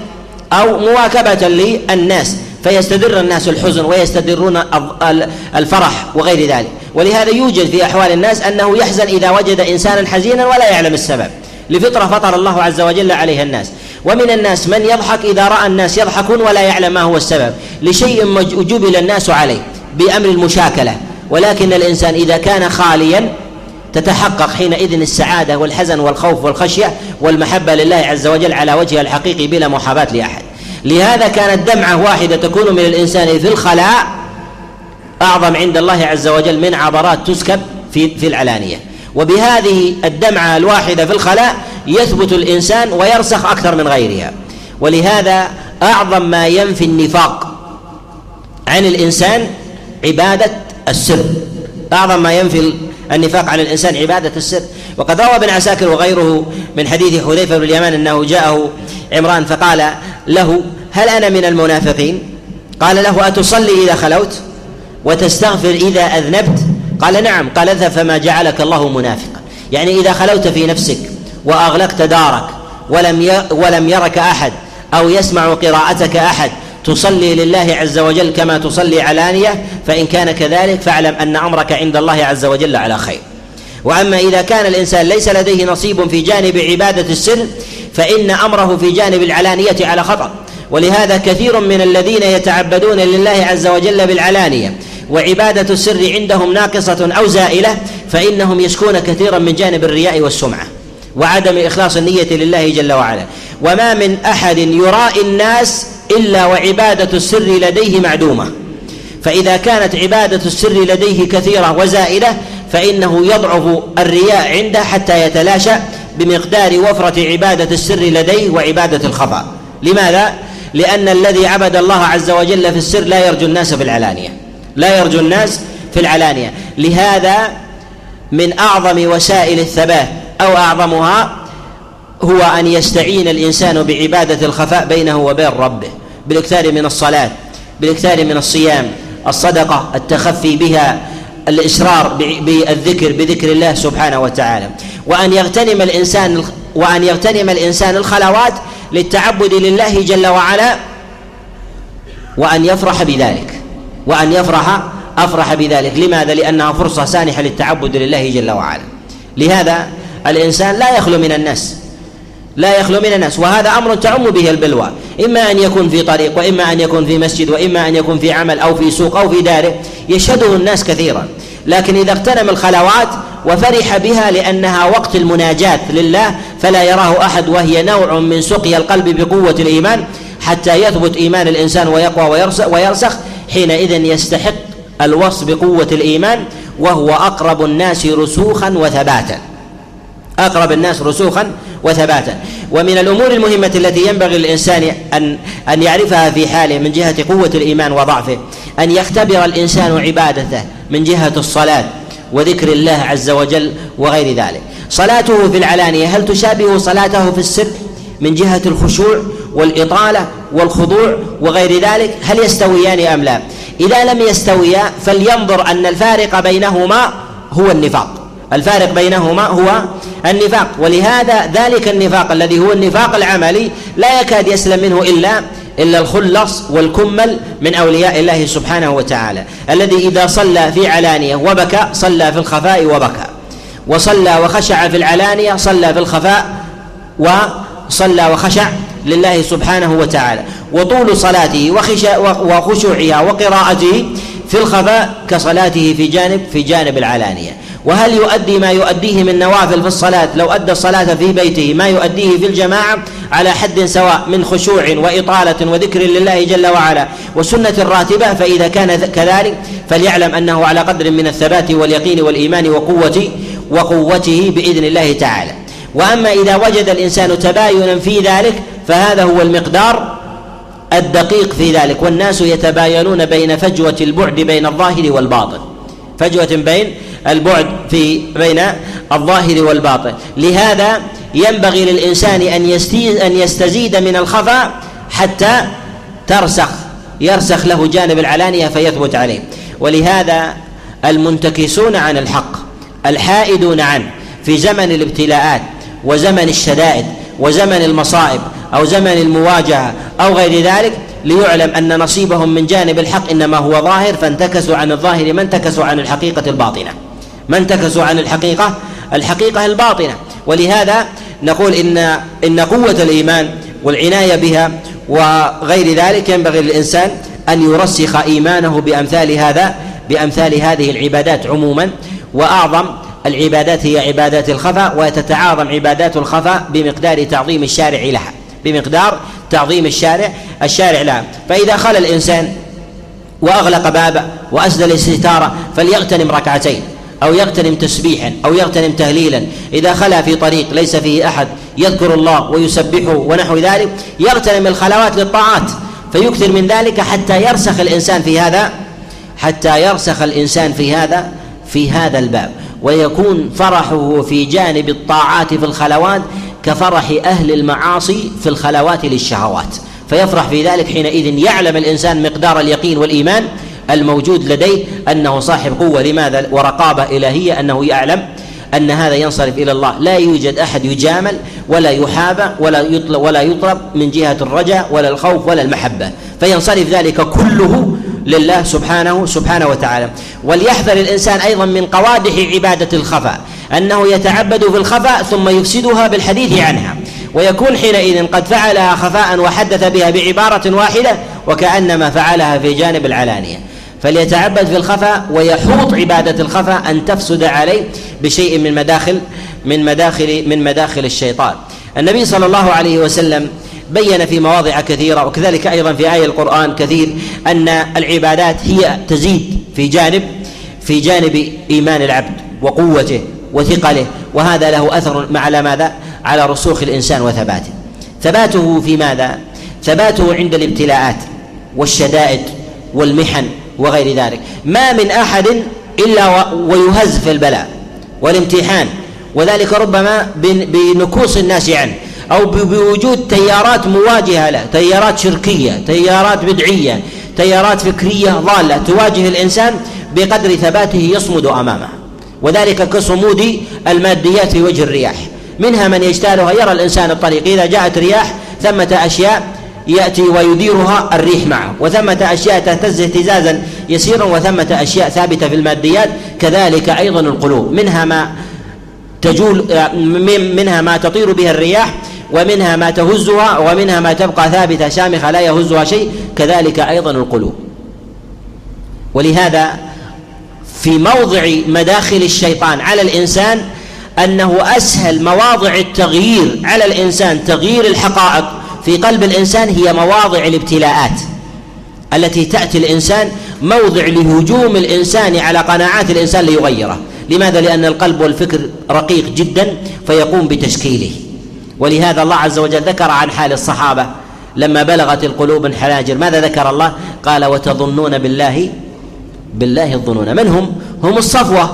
أو مواكبة للناس. فيستدر الناس الحزن ويستدرون الفرح وغير ذلك. ولهذا يوجد في أحوال الناس أنه يحزن إذا وجد إنسانا حزينا ولا يعلم السبب. لفطرة فطر الله عز وجل عليها الناس. ومن الناس من يضحك إذا رأى الناس يضحكون ولا يعلم ما هو السبب. لشيء جبل الناس عليه بأمر المشاكلة. ولكن الإنسان إذا كان خاليا تتحقق حينئذ السعادة والحزن والخوف والخشية والمحبة لله عز وجل على وجهها الحقيقي بلا محاباة لأحد. لهذا كانت دمعة واحدة تكون من الإنسان في الخلاء أعظم عند الله عز وجل من عبرات تسكب في في العلانية. وبهذه الدمعة الواحدة في الخلاء يثبت الإنسان ويرسخ أكثر من غيرها. ولهذا أعظم ما ينفي النفاق عن الإنسان عبادة السر. أعظم ما ينفي النفاق عن الإنسان عبادة السر. وقد روى ابن عساكر وغيره من حديث حذيفة بن اليمان أنه جاءه عمران فقال له هل أنا من المنافقين؟ قال له أتصلي إذا خلوت وتستغفر إذا أذنبت قال نعم قال اذهب فما جعلك الله منافقا. يعني إذا خلوت في نفسك وأغلقت دارك ولم ولم يرك أحد أو يسمع قراءتك أحد تصلي لله عز وجل كما تصلي علانية فإن كان كذلك فاعلم أن أمرك عند الله عز وجل على خير. وأما إذا كان الإنسان ليس لديه نصيب في جانب عبادة السر فإن أمره في جانب العلانية على خطر ولهذا كثير من الذين يتعبدون لله عز وجل بالعلانية وعبادة السر عندهم ناقصة أو زائلة فإنهم يشكون كثيرا من جانب الرياء والسمعة وعدم إخلاص النية لله جل وعلا. وما من أحد يرائي الناس إلا وعبادة السر لديه معدومة. فإذا كانت عبادة السر لديه كثيرة وزائده فإنه يضعف الرياء عنده حتى يتلاشى بمقدار وفرة عبادة السر لديه وعبادة الخفاء لماذا؟ لأن الذي عبد الله عز وجل في السر لا يرجو الناس في العلانيه لا يرجو الناس في العلانية. لهذا من أعظم وسائل الثبات أو أعظمها هو أن يستعين الإنسان بعبادة الخفاء بينه وبين ربه بالإكثار من الصلاة بالإكثار من الصيام الصدقة التخفي بها الإسرار بالذكر بذكر الله سبحانه وتعالى. وأن يغتنم الإنسان وأن يغتنم الإنسان الخلوات للتعبد لله جل وعلا وأن يفرح بذلك. وأن يفرح أفرح بذلك. لماذا؟ لأنها فرصة سانحة للتعبد لله جل وعلا. لهذا الإنسان لا يخلو من الناس. لا يخلو من الناس. وهذا أمر تعم به البلوى. إما أن يكون في طريق وإما أن يكون في مسجد وإما أن يكون في عمل أو في سوق أو في داره يشهده الناس كثيرا. لكن إذا اغتنم الخلوات وفرح بها لأنها وقت المناجاة لله فلا يراه أحد وهي نوع من سقي القلب بقوة الإيمان حتى يثبت إيمان الإنسان ويقوى ويرسخ. حينئذ يستحق الوصف بقوة الإيمان وهو أقرب الناس رسوخا وثباتا. أقرب الناس رسوخا وثباتا. ومن الأمور المهمة التي ينبغي للإنسان أن أن يعرفها في حاله من جهة قوة الإيمان وضعفه أن يختبر الإنسان عبادته من جهة الصلاة وذكر الله عز وجل وغير ذلك. صلاته في العلانية هل تشابه صلاته في السر من جهة الخشوع والإطالة والخضوع وغير ذلك هل يستويان أم لا؟ إذا لم يستويا فلينظر أن الفارق بينهما هو النفاق. الفارق بينهما هو النفاق. ولهذا ذلك النفاق الذي هو النفاق العملي لا يكاد يسلم منه إلا إلا الخلص والكمل من أولياء الله سبحانه وتعالى. الذي إذا صلى في علانية وبكى صلى في الخفاء وبكى. وصلى وخشع في العلانية صلى في الخفاء وصلى وخشع لله سبحانه وتعالى وطول صلاته وخشوعها وقراءته في الخفاء كصلاته في جانب في جانب العلانية. وهل يؤدي ما يؤديه من نوافل في الصلاة؟ لو أدى الصلاة في بيته ما يؤديه في الجماعة؟ على حد سواء من خشوع وإطالة وذكر لله جل وعلا وسنة راتبة فإذا كان كذلك فليعلم أنه على قدر من الثبات واليقين والإيمان وقوة وقوته بإذن الله تعالى. وأما إذا وجد الإنسان تباينا في ذلك فهذا هو المقدار الدقيق في ذلك والناس يتباينون بين فجوة البعد بين الظاهر والباطن. فجوة بين البعد في بين الظاهر والباطن. لهذا ينبغي للإنسان أن أن يستزيد من الخفاء حتى ترسخ يرسخ له جانب العلانية فيثبت عليه. ولهذا المنتكسون عن الحق الحائدون عنه في زمن الابتلاءات وزمن الشدائد وزمن المصائب أو زمن المواجهة أو غير ذلك ليعلم أن نصيبهم من جانب الحق إنما هو ظاهر فانتكسوا عن الظاهر ما انتكسوا عن الحقيقة الباطنة. ما انتكسوا عن الحقيقة الحقيقة الباطنة. ولهذا نقول إن إن قوة الإيمان والعناية بها وغير ذلك ينبغي للإنسان أن يرسخ إيمانه بأمثال هذا بأمثال هذه العبادات عموما. وأعظم العبادات هي عبادات الخفاء وتتعاظم عبادات الخفاء بمقدار تعظيم الشارع لها. بمقدار تعظيم الشارع الشارع لها فإذا خلى الإنسان وأغلق بابه وأسدل الستارة فليغتنم ركعتين أو يغتنم تسبيحا أو يغتنم تهليلا. إذا خلا في طريق ليس فيه أحد يذكر الله ويسبحه ونحو ذلك يغتنم الخلوات للطاعات. فيكثر من ذلك حتى يرسخ الإنسان في هذا حتى يرسخ الإنسان في هذا في هذا الباب. ويكون فرحه في جانب الطاعات في الخلوات كفرح أهل المعاصي في الخلوات للشهوات. فيفرح في ذلك حينئذ يعلم الإنسان مقدار اليقين والإيمان الموجود لديه أنه صاحب قوة. لماذا؟ ورقابة إلهية أنه يعلم أن هذا ينصرف إلى الله. لا يوجد أحد يجامل ولا يحابى ولا يطلب ولا يطلب من جهة الرجاء ولا الخوف ولا المحبة. فينصرف ذلك كله لله سبحانه سبحانه وتعالى. وليحذر الإنسان أيضا من قوادح عبادة الخفاء. أنه يتعبد في الخفاء ثم يفسدها بالحديث عنها. ويكون حينئذ قد فعلها خفاء وحدث بها بعبارة واحدة وكأنما فعلها في جانب العلانية. فليتعبد في الخفاء ويحوط عبادة الخفاء أن تفسد عليه بشيء من مداخل من مداخل من مداخل الشيطان. النبي صلى الله عليه وسلم بين في مواضع كثيرة وكذلك أيضا في آية القرآن كثير أن العبادات هي تزيد في جانب في جانب إيمان العبد وقوته وثقله وهذا له أثر على ماذا؟ على رسوخ الإنسان وثباته ثباته في ماذا؟ ثباته عند الابتلاءات والشدائد والمحن وغير ذلك ما من أحد إلا ويهز في البلاء والامتحان وذلك ربما بنكوص الناس عنه أو بوجود تيارات مواجهة له تيارات شركية تيارات بدعية تيارات فكرية ضالة تواجه الإنسان بقدر ثباته يصمد امامها وذلك كصمود الماديات في وجه الرياح. منها من يجتالها يرى الإنسان الطريق. إذا جاءت رياح ثمة أشياء يأتي ويديرها الريح معه. وثمة أشياء تهتز اهتزازا يسيرا وثمة أشياء ثابتة في الماديات كذلك أيضا القلوب. منها ما تجول منها ما تطير بها الرياح ومنها ما تهزها ومنها ما تبقى ثابتة شامخة لا يهزها شيء كذلك أيضا القلوب. ولهذا في موضع مداخل الشيطان على الإنسان أنه أسهل مواضع التغيير على الإنسان تغيير الحقائق في قلب الإنسان هي مواضع الابتلاءات التي تأتي الإنسان موضع لهجوم الإنسان على قناعات الإنسان ليغيره. لماذا؟ لأن القلب والفكر رقيق جدا فيقوم بتشكيله. ولهذا الله عز وجل ذكر عن حال الصحابة لما بلغت القلوب الحناجر. ماذا ذكر الله؟ قال وتظنون بالله بالله الظنون. من هم؟ هم الصفوة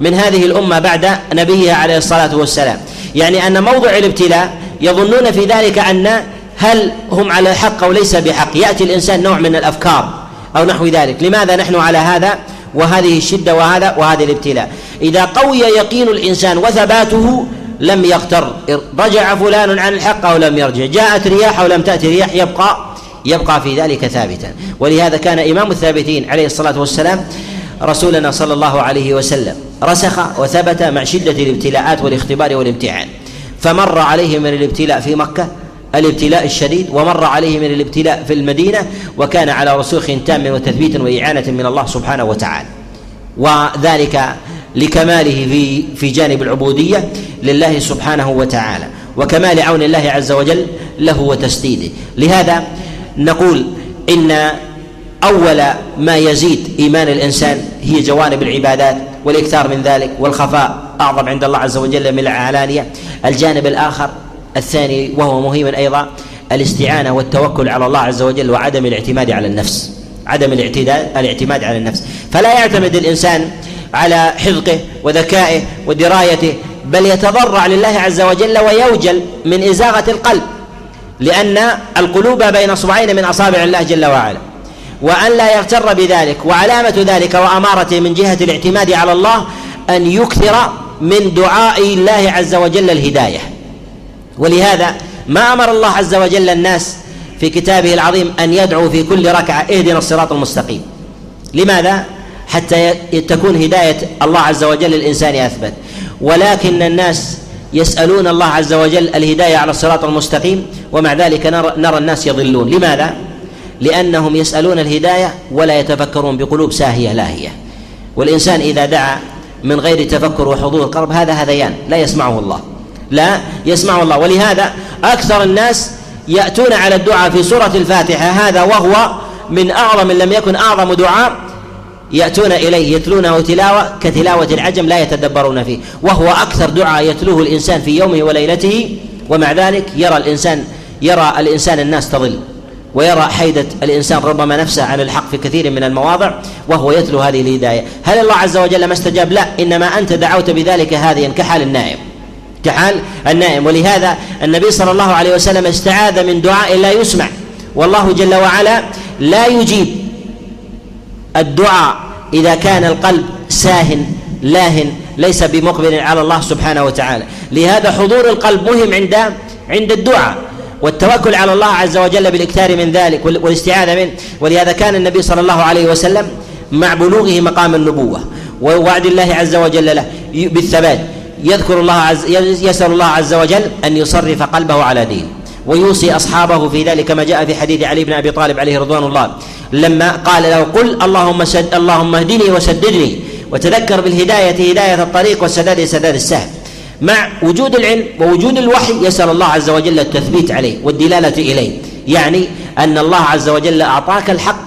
من هذه الأمة بعد نبيها عليه الصلاة والسلام. يعني أن موضع الابتلاء يظنون في ذلك أن هل هم على حق أو ليس بحق. يأتي الإنسان نوع من الأفكار أو نحو ذلك. لماذا نحن على هذا؟ وهذه الشدة وهذا وهذا الابتلاء. إذا قوي يقين الإنسان وثباته لم يغتر رجع فلان عن الحق أو لم يرجع. جاءت رياح أو لم تأتي رياح يبقى يبقى في ذلك ثابتا. ولهذا كان إمام الثابتين عليه الصلاة والسلام رسولنا صلى الله عليه وسلم رسخ وثبت مع شدة الابتلاءات والاختبار والامتحان فمر عليه من الابتلاء في مكة الابتلاء الشديد ومر عليه من الابتلاء في المدينة وكان على رسوخ تام وتثبيت وإعانة من الله سبحانه وتعالى. وذلك لكماله في في جانب العبودية لله سبحانه وتعالى وكمال عون الله عز وجل له وتسديده. لهذا نقول إن أول ما يزيد إيمان الإنسان هي جوانب العبادات والإكثار من ذلك والخفاء أعظم عند الله عز وجل من العلانية. الجانب الآخر الثاني وهو مهم أيضا الاستعانة والتوكل على الله عز وجل وعدم الاعتماد على النفس عدم الاعتداد الاعتماد على النفس. فلا يعتمد الإنسان على حذقه وذكائه ودرايته بل يتضرع لله عز وجل ويوجل من إزاغة القلب لأن القلوب بين اصبعين من أصابع الله جل وعلا. وأن لا يغتر بذلك وعلامة ذلك وأمارته من جهة الاعتماد على الله أن يكثر من دعاء الله عز وجل الهداية. ولهذا ما أمر الله عز وجل الناس في كتابه العظيم أن يدعوا في كل ركعة اهدنا الصراط المستقيم. لماذا؟ حتى تكون هداية الله عز وجل للإنسان أثبت. ولكن الناس يسألون الله عز وجل الهداية على الصراط المستقيم ومع ذلك نرى, نرى الناس يضلون. لماذا؟ لأنهم يسألون الهداية ولا يتفكرون بقلوب ساهية لاهية. والإنسان إذا دعا من غير تفكر وحضور قلب هذا هذيان لا يسمعه الله. لا يسمعه الله. ولهذا أكثر الناس يأتون على الدعاء في سورة الفاتحة هذا وهو من أعظم من لم يكن أعظم دعاء يأتون إليه يتلونه تلاوة كتلاوة العجم لا يتدبرون فيه. وهو أكثر دعاء يتلوه الإنسان في يومه وليلته ومع ذلك يرى الإنسان يرى الإنسان الناس تضل ويرى حيدة الإنسان ربما نفسه عن الحق في كثير من المواضع وهو يتلو هذه الهداية. هل الله عز وجل ما استجاب؟ لا إنما أنت دعوت بذلك هاديا كحال النائم. كحال النائم. ولهذا النبي صلى الله عليه وسلم استعاذ من دعاء لا يسمع. والله جل وعلا لا يجيب الدعاء إذا كان القلب ساهن لاهن ليس بمقبل على الله سبحانه وتعالى. لهذا حضور القلب مهم عند عند الدعاء. والتوكل على الله عز وجل بالإكثار من ذلك والاستعاذة منه. ولهذا كان النبي صلى الله عليه وسلم مع بلوغه مقام النبوة ووعد الله عز وجل له. بالثبات يذكر الله عز يسأل الله عز وجل أن يصرف قلبه على دين ويوصي أصحابه في ذلك كما جاء في حديث علي بن أبي طالب عليه رضوان الله. لما قال له قل اللهم سد اللهم اهدني وسددني وتذكر بالهداية هداية الطريق والسداد سداد السهل مع وجود العلم ووجود الوحي يسأل الله عز وجل التثبيت عليه والدلالة إليه. يعني أن الله عز وجل أعطاك الحق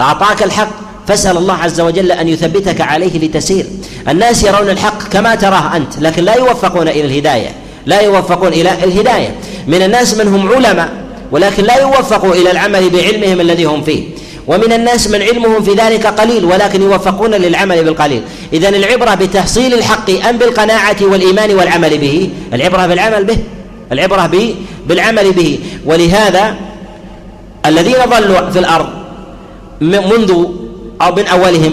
أعطاك الحق. فاسأل الله عز وجل أن يثبتك عليه لتسير. الناس يرون الحق كما تراه أنت لكن لا يوفقون إلى الهداية لا يوفقون إلى الهداية. من الناس من هم علماء ولكن لا يوفقوا إلى العمل بعلمهم الذي هم فيه. ومن الناس من علمهم في ذلك قليل ولكن يوفقون للعمل بالقليل. إذا العبرة بتحصيل الحق أم بالقناعة والإيمان والعمل به؟ العبرة بالعمل به. العبرة به بالعمل به. ولهذا الذين ضلوا في الأرض منذ أو من أولهم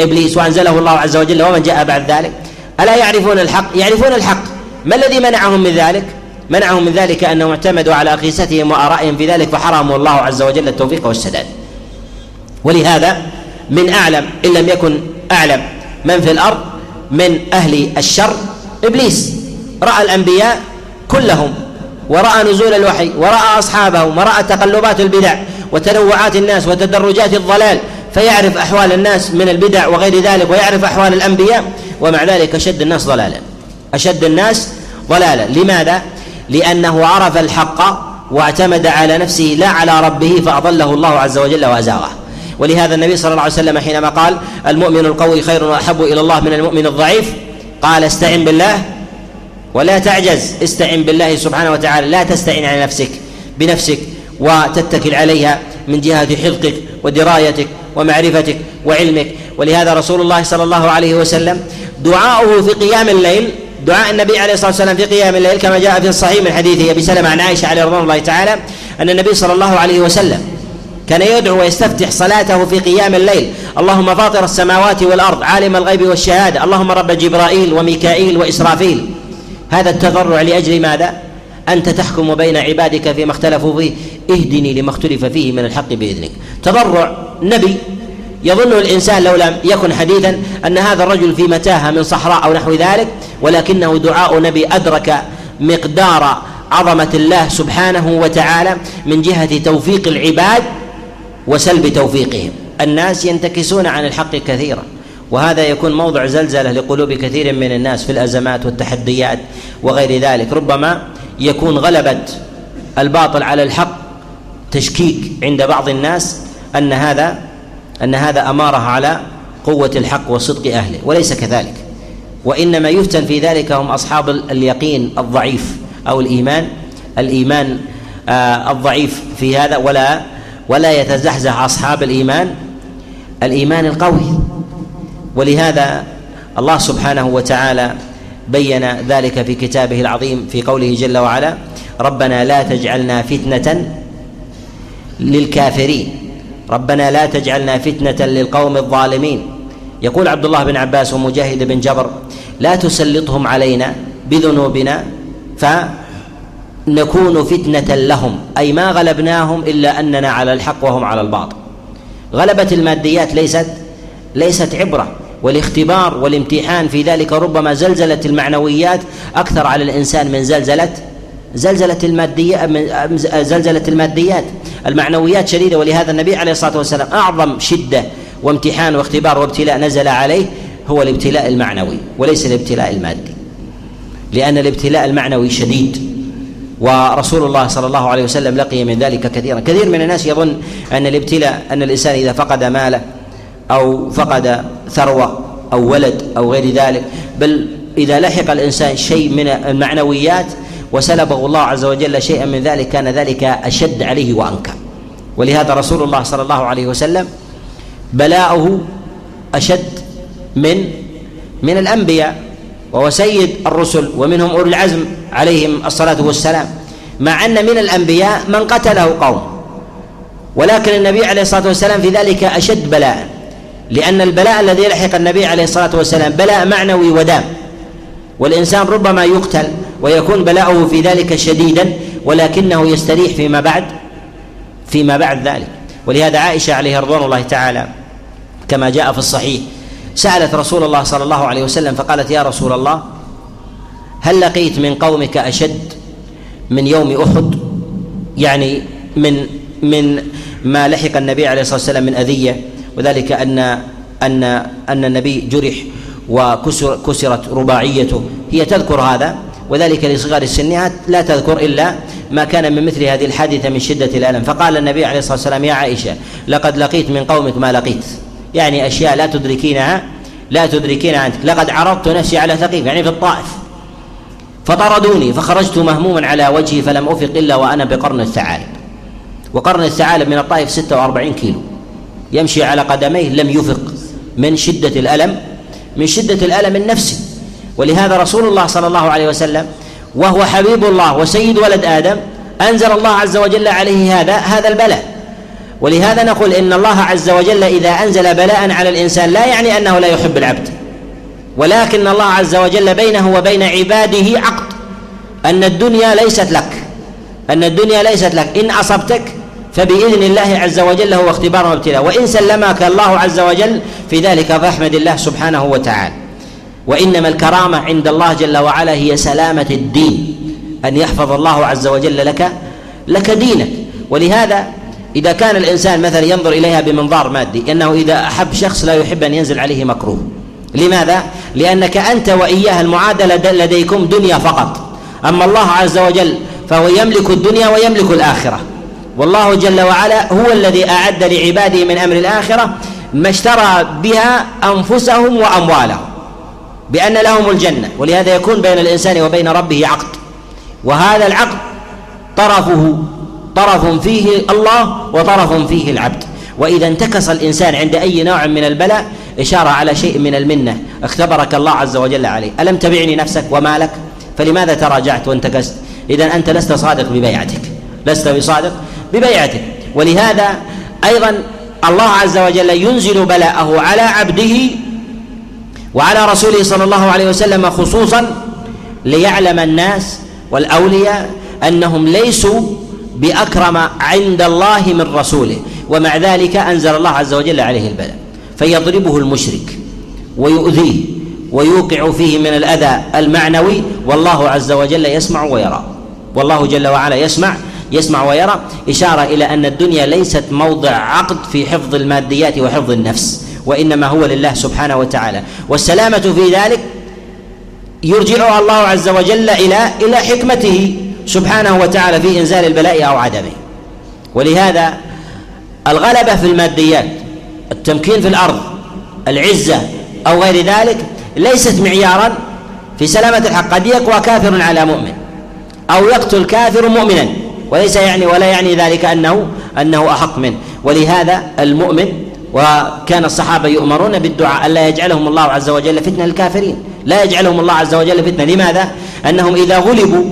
إبليس وأنزله الله عز وجل ومن جاء بعد ذلك ألا يعرفون الحق؟ يعرفون الحق. ما الذي منعهم من ذلك؟ منعهم من ذلك أنهم اعتمدوا على قيستهم وآرائهم في ذلك فحرموا الله عز وجل التوفيق والسداد. ولهذا من أعلم إن لم يكن أعلم من في الأرض من أهل الشر إبليس. رأى الأنبياء كلهم ورأى نزول الوحي ورأى أصحابهم ورأى تقلبات البدع وتنوعات الناس وتدرجات الضلال فيعرف أحوال الناس من البدع وغير ذلك ويعرف أحوال الأنبياء ومع ذلك أشد الناس ضلالا. أشد الناس ضلالا. لماذا؟ لأنه عرف الحق واعتمد على نفسه لا على ربه فأضله الله عز وجل وأزاغه. ولهذا النبي صلى الله عليه وسلم حينما قال المؤمن القوي خير وأحب إلى الله من المؤمن الضعيف قال استعن بالله ولا تعجز استعن بالله سبحانه وتعالى لا تستعن على نفسك بنفسك وتتكل عليها من جهة حفظك ودرايتك ومعرفتك وعلمك. ولهذا رسول الله صلى الله عليه وسلم دعاؤه في قيام الليل دعاء النبي عليه الصلاة والسلام في قيام الليل كما جاء في الصحيح من حديث أبي سلمة عن عائشة عليه رضوان الله تعالى أن النبي صلى الله عليه وسلم كان يدعو ويستفتح صلاته في قيام الليل. اللهم فاطر السماوات والأرض عالم الغيب والشهادة. اللهم رب جبرائيل وميكائيل وإسرافيل. هذا التضرع لأجل ماذا؟ انت تحكم بين عبادك فيما اختلفوا فيه. اهدني لما اختلف فيه من الحق بإذنك. تضرع نبي يظن الإنسان لو لم يكن حديثا أن هذا الرجل في متاهة من صحراء أو نحو ذلك ولكنه دعاء نبي أدرك مقدار عظمة الله سبحانه وتعالى من جهة توفيق العباد وسلب توفيقهم. الناس ينتكسون عن الحق كثيرا وهذا يكون موضع زلزلة لقلوب كثير من الناس في الأزمات والتحديات وغير ذلك. ربما يكون غلبة الباطل على الحق تشكيك عند بعض الناس أن هذا أن هذا أمارة على قوة الحق وصدق أهله وليس كذلك. وإنما يفتن في ذلك هم أصحاب اليقين الضعيف أو الإيمان. الإيمان آه الضعيف في هذا ولا ولا يتزحزح أصحاب الإيمان. الإيمان القوي. ولهذا الله سبحانه وتعالى بين ذلك في كتابه العظيم في قوله جل وعلا ربنا لا تجعلنا فتنة للكافرين. ربنا لا تجعلنا فتنة للقوم الظالمين. يقول عبد الله بن عباس ومجاهد بن جبر لا تسلطهم علينا بذنوبنا ف نكون فتنة لهم. أي ما غلبناهم إلا أننا على الحق وهم على الباطل. غلبة الماديات ليست ليست عبرة والاختبار والامتحان في ذلك ربما زلزلة المعنويات أكثر على الإنسان من زلزلة زلزلة المادية زلزلة الماديات. المعنويات شديدة ولهذا النبي عليه الصلاة والسلام أعظم شدة وامتحان واختبار وابتلاء نزل عليه هو الابتلاء المعنوي وليس الابتلاء المادي. لأن الابتلاء المعنوي شديد ورسول الله صلى الله عليه وسلم لقي من ذلك كثيرا. كثير من الناس يظن أن الابتلاء أن الإنسان إذا فقد ماله أو فقد ثروة أو ولد أو غير ذلك بل إذا لحق الإنسان شيء من المعنويات وسلبه الله عز وجل شيئا من ذلك كان ذلك أشد عليه وأنكر. ولهذا رسول الله صلى الله عليه وسلم بلاؤه أشد من من الأنبياء وهو سيد الرسل ومنهم أولي العزم عليهم الصلاة والسلام. مع أن من الأنبياء من قتله قوم. ولكن النبي عليه الصلاة والسلام في ذلك أشد بلاء. لأن البلاء الذي يلحق النبي عليه الصلاة والسلام بلاء معنوي ودام. والإنسان ربما يقتل ويكون بلاؤه في ذلك شديدا ولكنه يستريح فيما بعد فيما بعد ذلك. ولهذا عائشة عليه رضوان الله تعالى كما جاء في الصحيح سألت رسول الله صلى الله عليه وسلم فقالت يا رسول الله هل لقيت من قومك أشد من يوم أحد؟ يعني من من ما لحق النبي عليه الصلاة والسلام من أذية وذلك أن أن أن النبي جرح وكسر كسرت رباعيته. هي تذكر هذا؟ وذلك لصغر سنها لا تذكر إلا ما كان من مثل هذه الحادثة من شدة الألم. فقال النبي عليه الصلاة والسلام يا عائشة لقد لقيت من قومك ما لقيت. يعني أشياء لا تدركينها لا تدركينها أنت. لقد عرضت نفسي على ثقيف يعني في الطائف فطردوني فخرجت مهموما على وجهي فلم أفق إلا وأنا بقرن الثعالب. وقرن الثعالب من الطائف 46 كيلو. يمشي على قدميه لم يفق. من شدة الألم من شدة الألم النفسي. ولهذا رسول الله صلى الله عليه وسلم وهو حبيب الله وسيد ولد آدم أنزل الله عز وجل عليه هذا هذا البلاء ولهذا نقول إن الله عز وجل إذا أنزل بلاء على الإنسان لا يعني أنه لا يحب العبد ولكن الله عز وجل بينه وبين عباده عقد أن الدنيا ليست لك أن الدنيا ليست لك إن أصبتك فبإذن الله عز وجل هو اختبار وابتلاء وإن سلمك الله عز وجل في ذلك فاحمد الله سبحانه وتعالى وإنما الكرامة عند الله جل وعلا هي سلامة الدين. أن يحفظ الله عز وجل لك لك دينك. ولهذا إذا كان الإنسان مثلا ينظر إليها بمنظار مادي أنه إذا أحب شخص لا يحب أن ينزل عليه مكروه. لماذا؟ لأنك أنت وإياه المعادلة لديكم دنيا فقط. أما الله عز وجل فهو يملك الدنيا ويملك الآخرة. والله جل وعلا هو الذي أعد لعباده من أمر الآخرة ما اشترى بها أنفسهم وأموالهم. بأن لهم الجنة ولهذا يكون بين الإنسان وبين ربه عقد. وهذا العقد طرفه طرف فيه الله وطرف فيه العبد. وإذا انتكس الإنسان عند أي نوع من البلاء اشاره على شيء من المنة. اختبرك الله عز وجل عليه. ألم تبعني نفسك ومالك فلماذا تراجعت وانتكست؟ إذا أنت لست صادق ببيعتك. لست بصادق ببيعتك. ولهذا أيضا الله عز وجل ينزل بلاءه على عبده وعلى رسوله صلى الله عليه وسلم خصوصا ليعلم الناس والأولياء أنهم ليسوا بأكرم عند الله من رسوله. ومع ذلك أنزل الله عز وجل عليه البلاء. فيضربه المشرك ويؤذيه ويوقع فيه من الأذى المعنوي. والله عز وجل يسمع ويرى. والله جل وعلا يسمع يسمع ويرى. إشارة إلى أن الدنيا ليست موضع عقد في حفظ الماديات وحفظ النفس. وإنما هو لله سبحانه وتعالى. والسلامة في ذلك يرجعها الله عز وجل إلى إلى حكمته سبحانه وتعالى في إنزال البلاء أو عدمه. ولهذا الغلبة في الماديات التمكين في الأرض العزة أو غير ذلك ليست معيارا في سلامة الحق. قد يقوى كافر على مؤمن أو يقتل كافر مؤمنا. وليس يعني ولا يعني ذلك انه أنه أحق منه. ولهذا المؤمن وكان الصحابة يؤمرون بالدعاء ألا يجعلهم الله عز وجل فتنة للكافرين؟ لا يجعلهم الله عز وجل فتنة لماذا؟ أنهم إذا غلبوا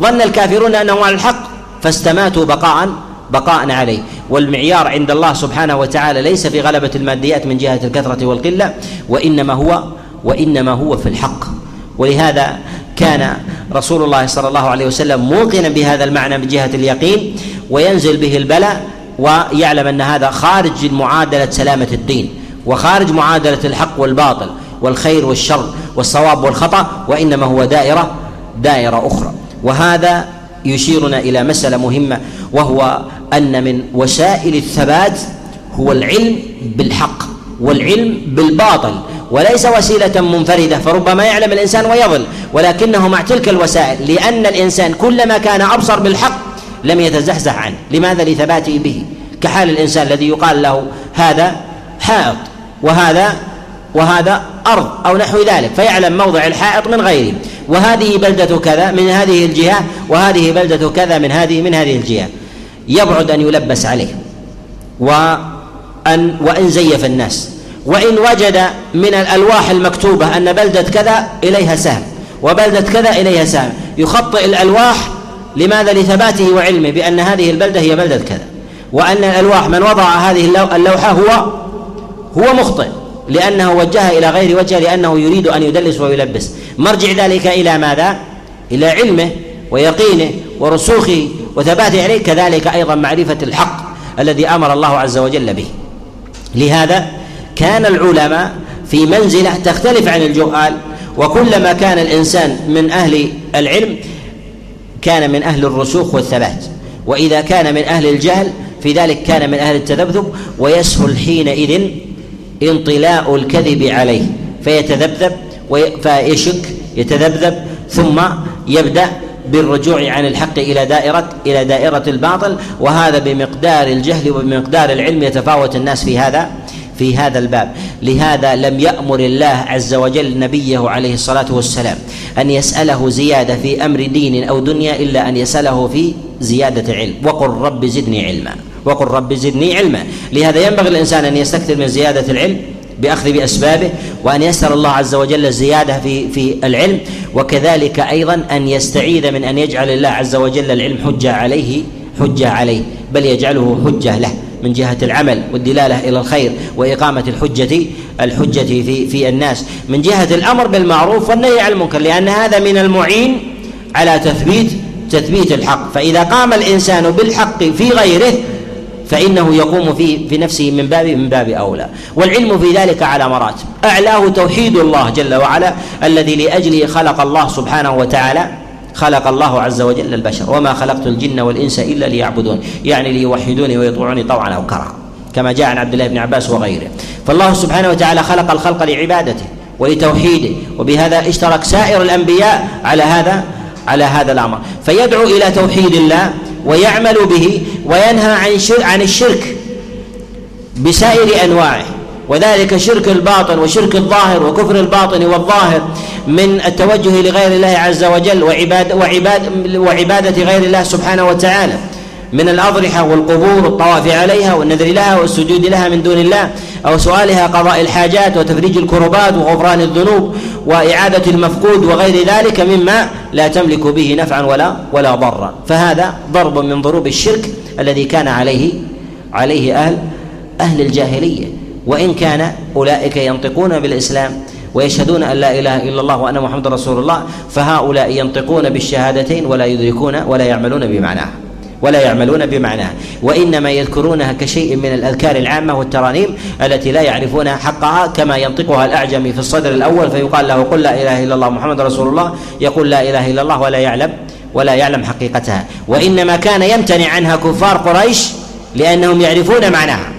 ظن الكافرون أنهم على الحق فاستماتوا بقاء بقاء عليه. والمعيار عند الله سبحانه وتعالى ليس في غلبة الماديات من جهة الكثرة والقلة وإنما هو وإنما هو في الحق. ولهذا كان رسول الله صلى الله عليه وسلم موقنا بهذا المعنى من جهة اليقين وينزل به البلاء ويعلم أن هذا خارج معادلة سلامة الدين وخارج معادلة الحق والباطل والخير والشر والصواب والخطأ وإنما هو دائرة دائرة أخرى. وهذا يشيرنا إلى مسألة مهمة وهو أن من وسائل الثبات هو العلم بالحق والعلم بالباطل. وليس وسيلة منفردة فربما يعلم الإنسان ويضل ولكنه مع تلك الوسائل لأن الإنسان كلما كان أبصر بالحق لم يتزحزح عنه. لماذا؟ لثباته به. كحال الإنسان الذي يقال له هذا حائط وهذا وهذا أرض أو نحو ذلك فيعلم موضع الحائط من غيره. وهذه بلدة كذا من هذه الجهة وهذه بلدة كذا من هذه من هذه الجهة. يبعد أن يلبس عليه. وأن وإن زيف الناس. وإن وجد من الألواح المكتوبة أن بلدة كذا إليها سهم. وبلدة كذا إليها سهم. يخطئ الألواح لماذا؟ لثباته وعلمه بأن هذه البلدة هي بلدة كذا وأن الألواح من وضع هذه اللوحة هو هو مخطئ لأنه وجهها إلى غير وجه لأنه يريد أن يدلس ويلبس. مرجع ذلك إلى ماذا؟ إلى علمه ويقينه ورسوخه وثباته عليه كذلك أيضا معرفة الحق الذي أمر الله عز وجل به. لهذا كان العلماء في منزلة تختلف عن الجهال وكلما كان الإنسان من أهل العلم كان من أهل الرسوخ والثبات وإذا كان من أهل الجهل في ذلك كان من أهل التذبذب ويسهل حينئذ انطلاء الكذب عليه فيتذبذب فيشك يتذبذب ثم يبدأ بالرجوع عن الحق إلى دائرة إلى دائرة الباطل وهذا بمقدار الجهل وبمقدار العلم يتفاوت الناس في هذا. في هذا الباب. لهذا لم يأمر الله عز وجل نبيه عليه الصلاة والسلام أن يسأله زيادة في أمر دين أو دنيا إلا أن يسأله في زيادة علم. وقل رب زدني علما. وقل رب زدني علما. لهذا ينبغي الإنسان أن يستكثر من زيادة العلم بأخذ بأسبابه وأن يسأل الله عز وجل الزياده في في العلم. وكذلك أيضا أن يستعيذ من أن يجعل الله عز وجل العلم حجة عليه حجة عليه. بل يجعله حجة له. من جهة العمل والدلالة إلى الخير وإقامة الحجة الحجة في في الناس. من جهة الأمر بالمعروف والنهي عن المنكر لأن هذا من المعين على تثبيت تثبيت الحق. فإذا قام الإنسان بالحق في غيره فإنه يقوم في في نفسه من باب من باب أولى. والعلم في ذلك على مراتب. أعلاه توحيد الله جل وعلا الذي لأجله خلق الله سبحانه وتعالى خلق الله عز وجل البشر. وما خلقت الجن والإنس إلا ليعبدون. يعني ليوحدوني ويطيعوني طوعا أو كرها. كما جاء عن عبد الله بن عباس وغيره. فالله سبحانه وتعالى خلق الخلق لعبادته ولتوحيده. وبهذا اشترك سائر الأنبياء على هذا على هذا الأمر. فيدعو إلى توحيد الله ويعمل به وينهى عن عن الشرك بسائر أنواعه. وذلك شرك الباطن وشرك الظاهر وكفر الباطن والظاهر من التوجه لغير الله عز وجل وعباد وعباد وعبادة غير الله سبحانه وتعالى من الأضرحة والقبور والطواف عليها والنذر لها والسجود لها من دون الله أو سؤالها قضاء الحاجات وتفريج الكربات وغفران الذنوب وإعادة المفقود وغير ذلك مما لا تملك به نفعا ولا ولا ضرا. فهذا ضرب من ضروب الشرك الذي كان عليه عليه أهل أهل الجاهلية. وإن كان أولئك ينطقون بالإسلام ويشهدون أن لا إله إلا الله وأن محمد رسول الله فهؤلاء ينطقون بالشهادتين ولا يدركون ولا يعملون بمعناها ولا يعملون بمعناها. وإنما يذكرونها كشيء من الأذكار العامة والترانيم التي لا يعرفون حقها كما ينطقها الأعجمي في الصدر الأول فيقال له قل لا إله إلا الله محمد رسول الله يقول لا إله إلا الله ولا يعلم ولا يعلم حقيقتها. وإنما كان يمتنع عنها كفار قريش لأنهم يعرفون معناها.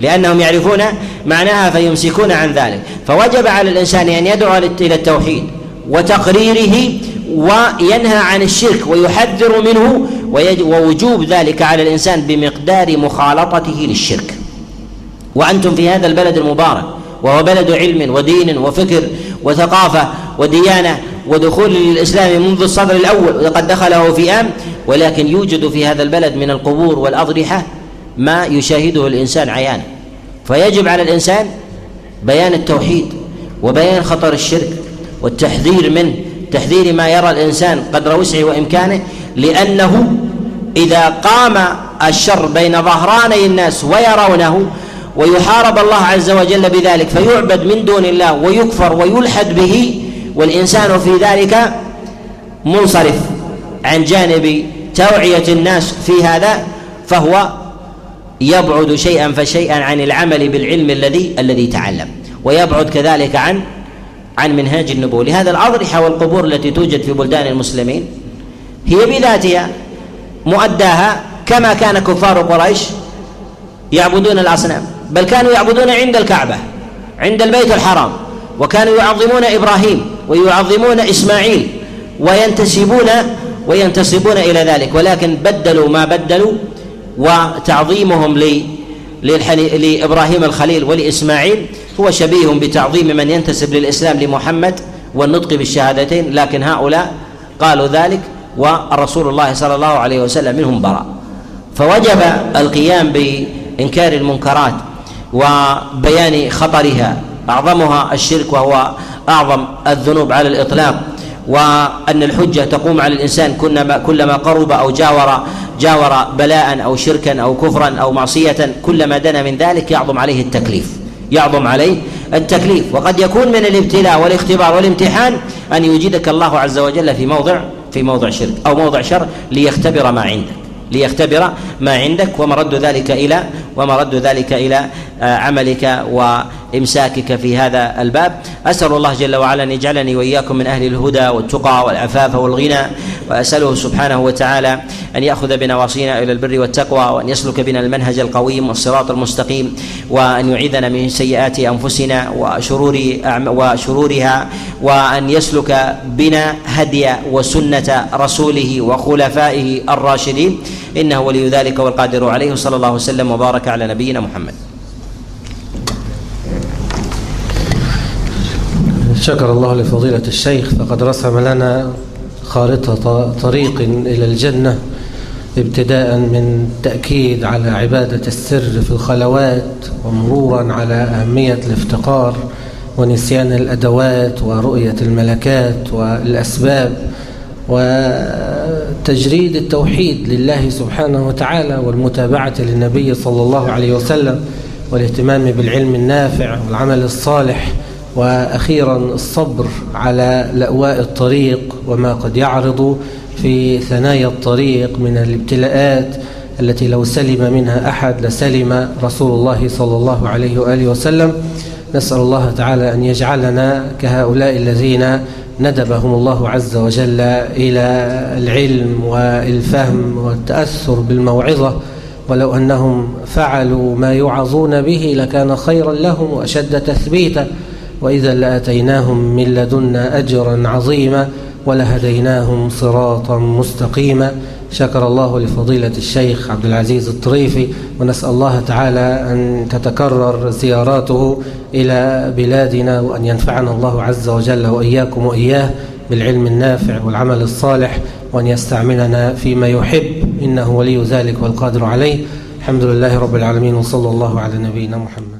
لأنهم يعرفون معناها فيمسكون عن ذلك. فوجب على الإنسان أن يدعو إلى التوحيد وتقريره وينهى عن الشرك ويحذر منه ووجوب ذلك على الإنسان بمقدار مخالطته للشرك. وأنتم في هذا البلد المبارك وهو بلد علم ودين وفكر وثقافة وديانة ودخول للإسلام منذ الصدر الأول وقد دخله في أم ولكن يوجد في هذا البلد من القبور والأضرحة ما يشاهده الإنسان عيانا فيجب على الإنسان بيان التوحيد وبيان خطر الشرك والتحذير منه تحذير ما يرى الإنسان قدر وسعه وإمكانه لأنه إذا قام الشر بين ظهراني الناس ويرونه ويحارب الله عز وجل بذلك فيعبد من دون الله ويكفر ويلحد به والإنسان في ذلك منصرف عن جانب توعية الناس في هذا فهو يبعد شيئا فشيئا عن العمل بالعلم الذي الذي تعلم. ويبعد كذلك عن عن منهاج النبوة. لهذا الأضرحة والقبور التي توجد في بلدان المسلمين هي بذاتها مؤداها كما كان كفار قريش يعبدون الأصنام بل كانوا يعبدون عند الكعبة عند البيت الحرام وكانوا يعظمون إبراهيم ويعظمون إسماعيل وينتسبون وينتسبون إلى ذلك. ولكن بدلوا ما بدلوا وتعظيمهم لإبراهيم الخليل ولإسماعيل. هو شبيه بتعظيم من ينتسب للإسلام لمحمد والنطق بالشهادتين لكن هؤلاء قالوا ذلك والرسول الله صلى الله عليه وسلم منهم براء فوجب القيام انكار المنكرات وبيان خطرها. أعظمها الشرك وهو أعظم الذنوب على الإطلاق. وأن الحجة تقوم على الإنسان كلما كلما قرب أو جاور جاور بلاء أو شركا أو كفرا أو معصية كلما دنا من ذلك يعظم عليه التكليف. يعظم عليه التكليف. وقد يكون من الابتلاء والاختبار والامتحان أن يوجدك الله عز وجل في موضع في موضع شرك أو موضع شر ليختبر ما عندك. ليختبر ما عندك ومرد ذلك إلى ومرد ذلك آه، عملك وإمساكك في هذا الباب. أسأل الله جل وعلا أن يجعلني وإياكم من أهل الهدى والتقى والعفاف والغنى. وأسأله سبحانه وتعالى أن يأخذ بنواصينا إلى البر والتقوى وأن يسلك بنا المنهج القويم والصراط المستقيم وأن يعيذنا من سيئات أنفسنا وشرور وشرورها وأن يسلك بنا هدي وسنة رسوله وخلفائه الراشدين. إنه ولي ذلك والقادر عليه. صلى الله وسلم وبارك على نبينا محمد. شكر الله لفضيلة الشيخ فقد رسم لنا خارطة طريق إلى الجنة ابتداء من تأكيد على عبادة السر في الخلوات ومرورا على أهمية الافتقار ونسيان الأدوات ورؤية الملكات والأسباب وتجريد التوحيد لله سبحانه وتعالى والمتابعة للنبي صلى الله عليه وسلم والاهتمام بالعلم النافع والعمل الصالح وأخيرا الصبر على لأواء الطريق وما قد يعرض في ثنايا الطريق من الابتلاءات التي لو سلم منها أحد لسلم رسول الله صلى الله عليه وآله وسلم. نسأل الله تعالى أن يجعلنا كهؤلاء الذين ندبهم الله عز وجل إلى العلم والفهم والتأثر بالموعظة. ولو أنهم فعلوا ما يوعظون به لكان خيرا لهم وأشد تثبيتا. وإذا لآتيناهم من لدنا أجرا عظيما ولهديناهم صراطا مستقيما. شكر الله لفضيلة الشيخ عبد العزيز الطريفي ونسأل الله تعالى أن تتكرر زياراته إلى بلادنا وأن ينفعنا الله عز وجل وإياكم وإياه بالعلم النافع والعمل الصالح وأن يستعملنا فيما يحب. إنه ولي ذلك والقادر عليه. الحمد لله رب العالمين وصلى الله على نبينا محمد.